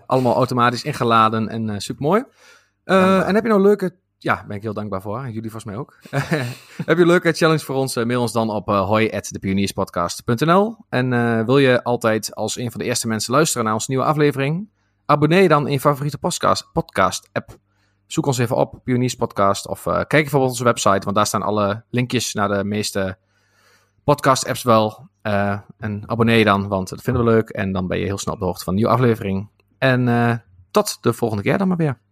allemaal automatisch ingeladen en supermooi. En heb je nou leuke... Ja, ben ik heel dankbaar voor. En jullie volgens mij ook. heb je een leuke challenge voor ons? eh, mail ons dan op uh, En eh, wil je altijd als een van de eerste mensen luisteren naar onze nieuwe aflevering? Abonneer dan in je favoriete podcast, podcast app. Zoek ons even op, Pioniers Podcast. Of kijk even op onze website, want daar staan alle linkjes naar de meeste podcast apps wel. En abonneer je dan, want dat vinden we leuk. En dan ben je heel snel op de hoogte van een nieuwe aflevering. En tot de volgende keer dan maar weer.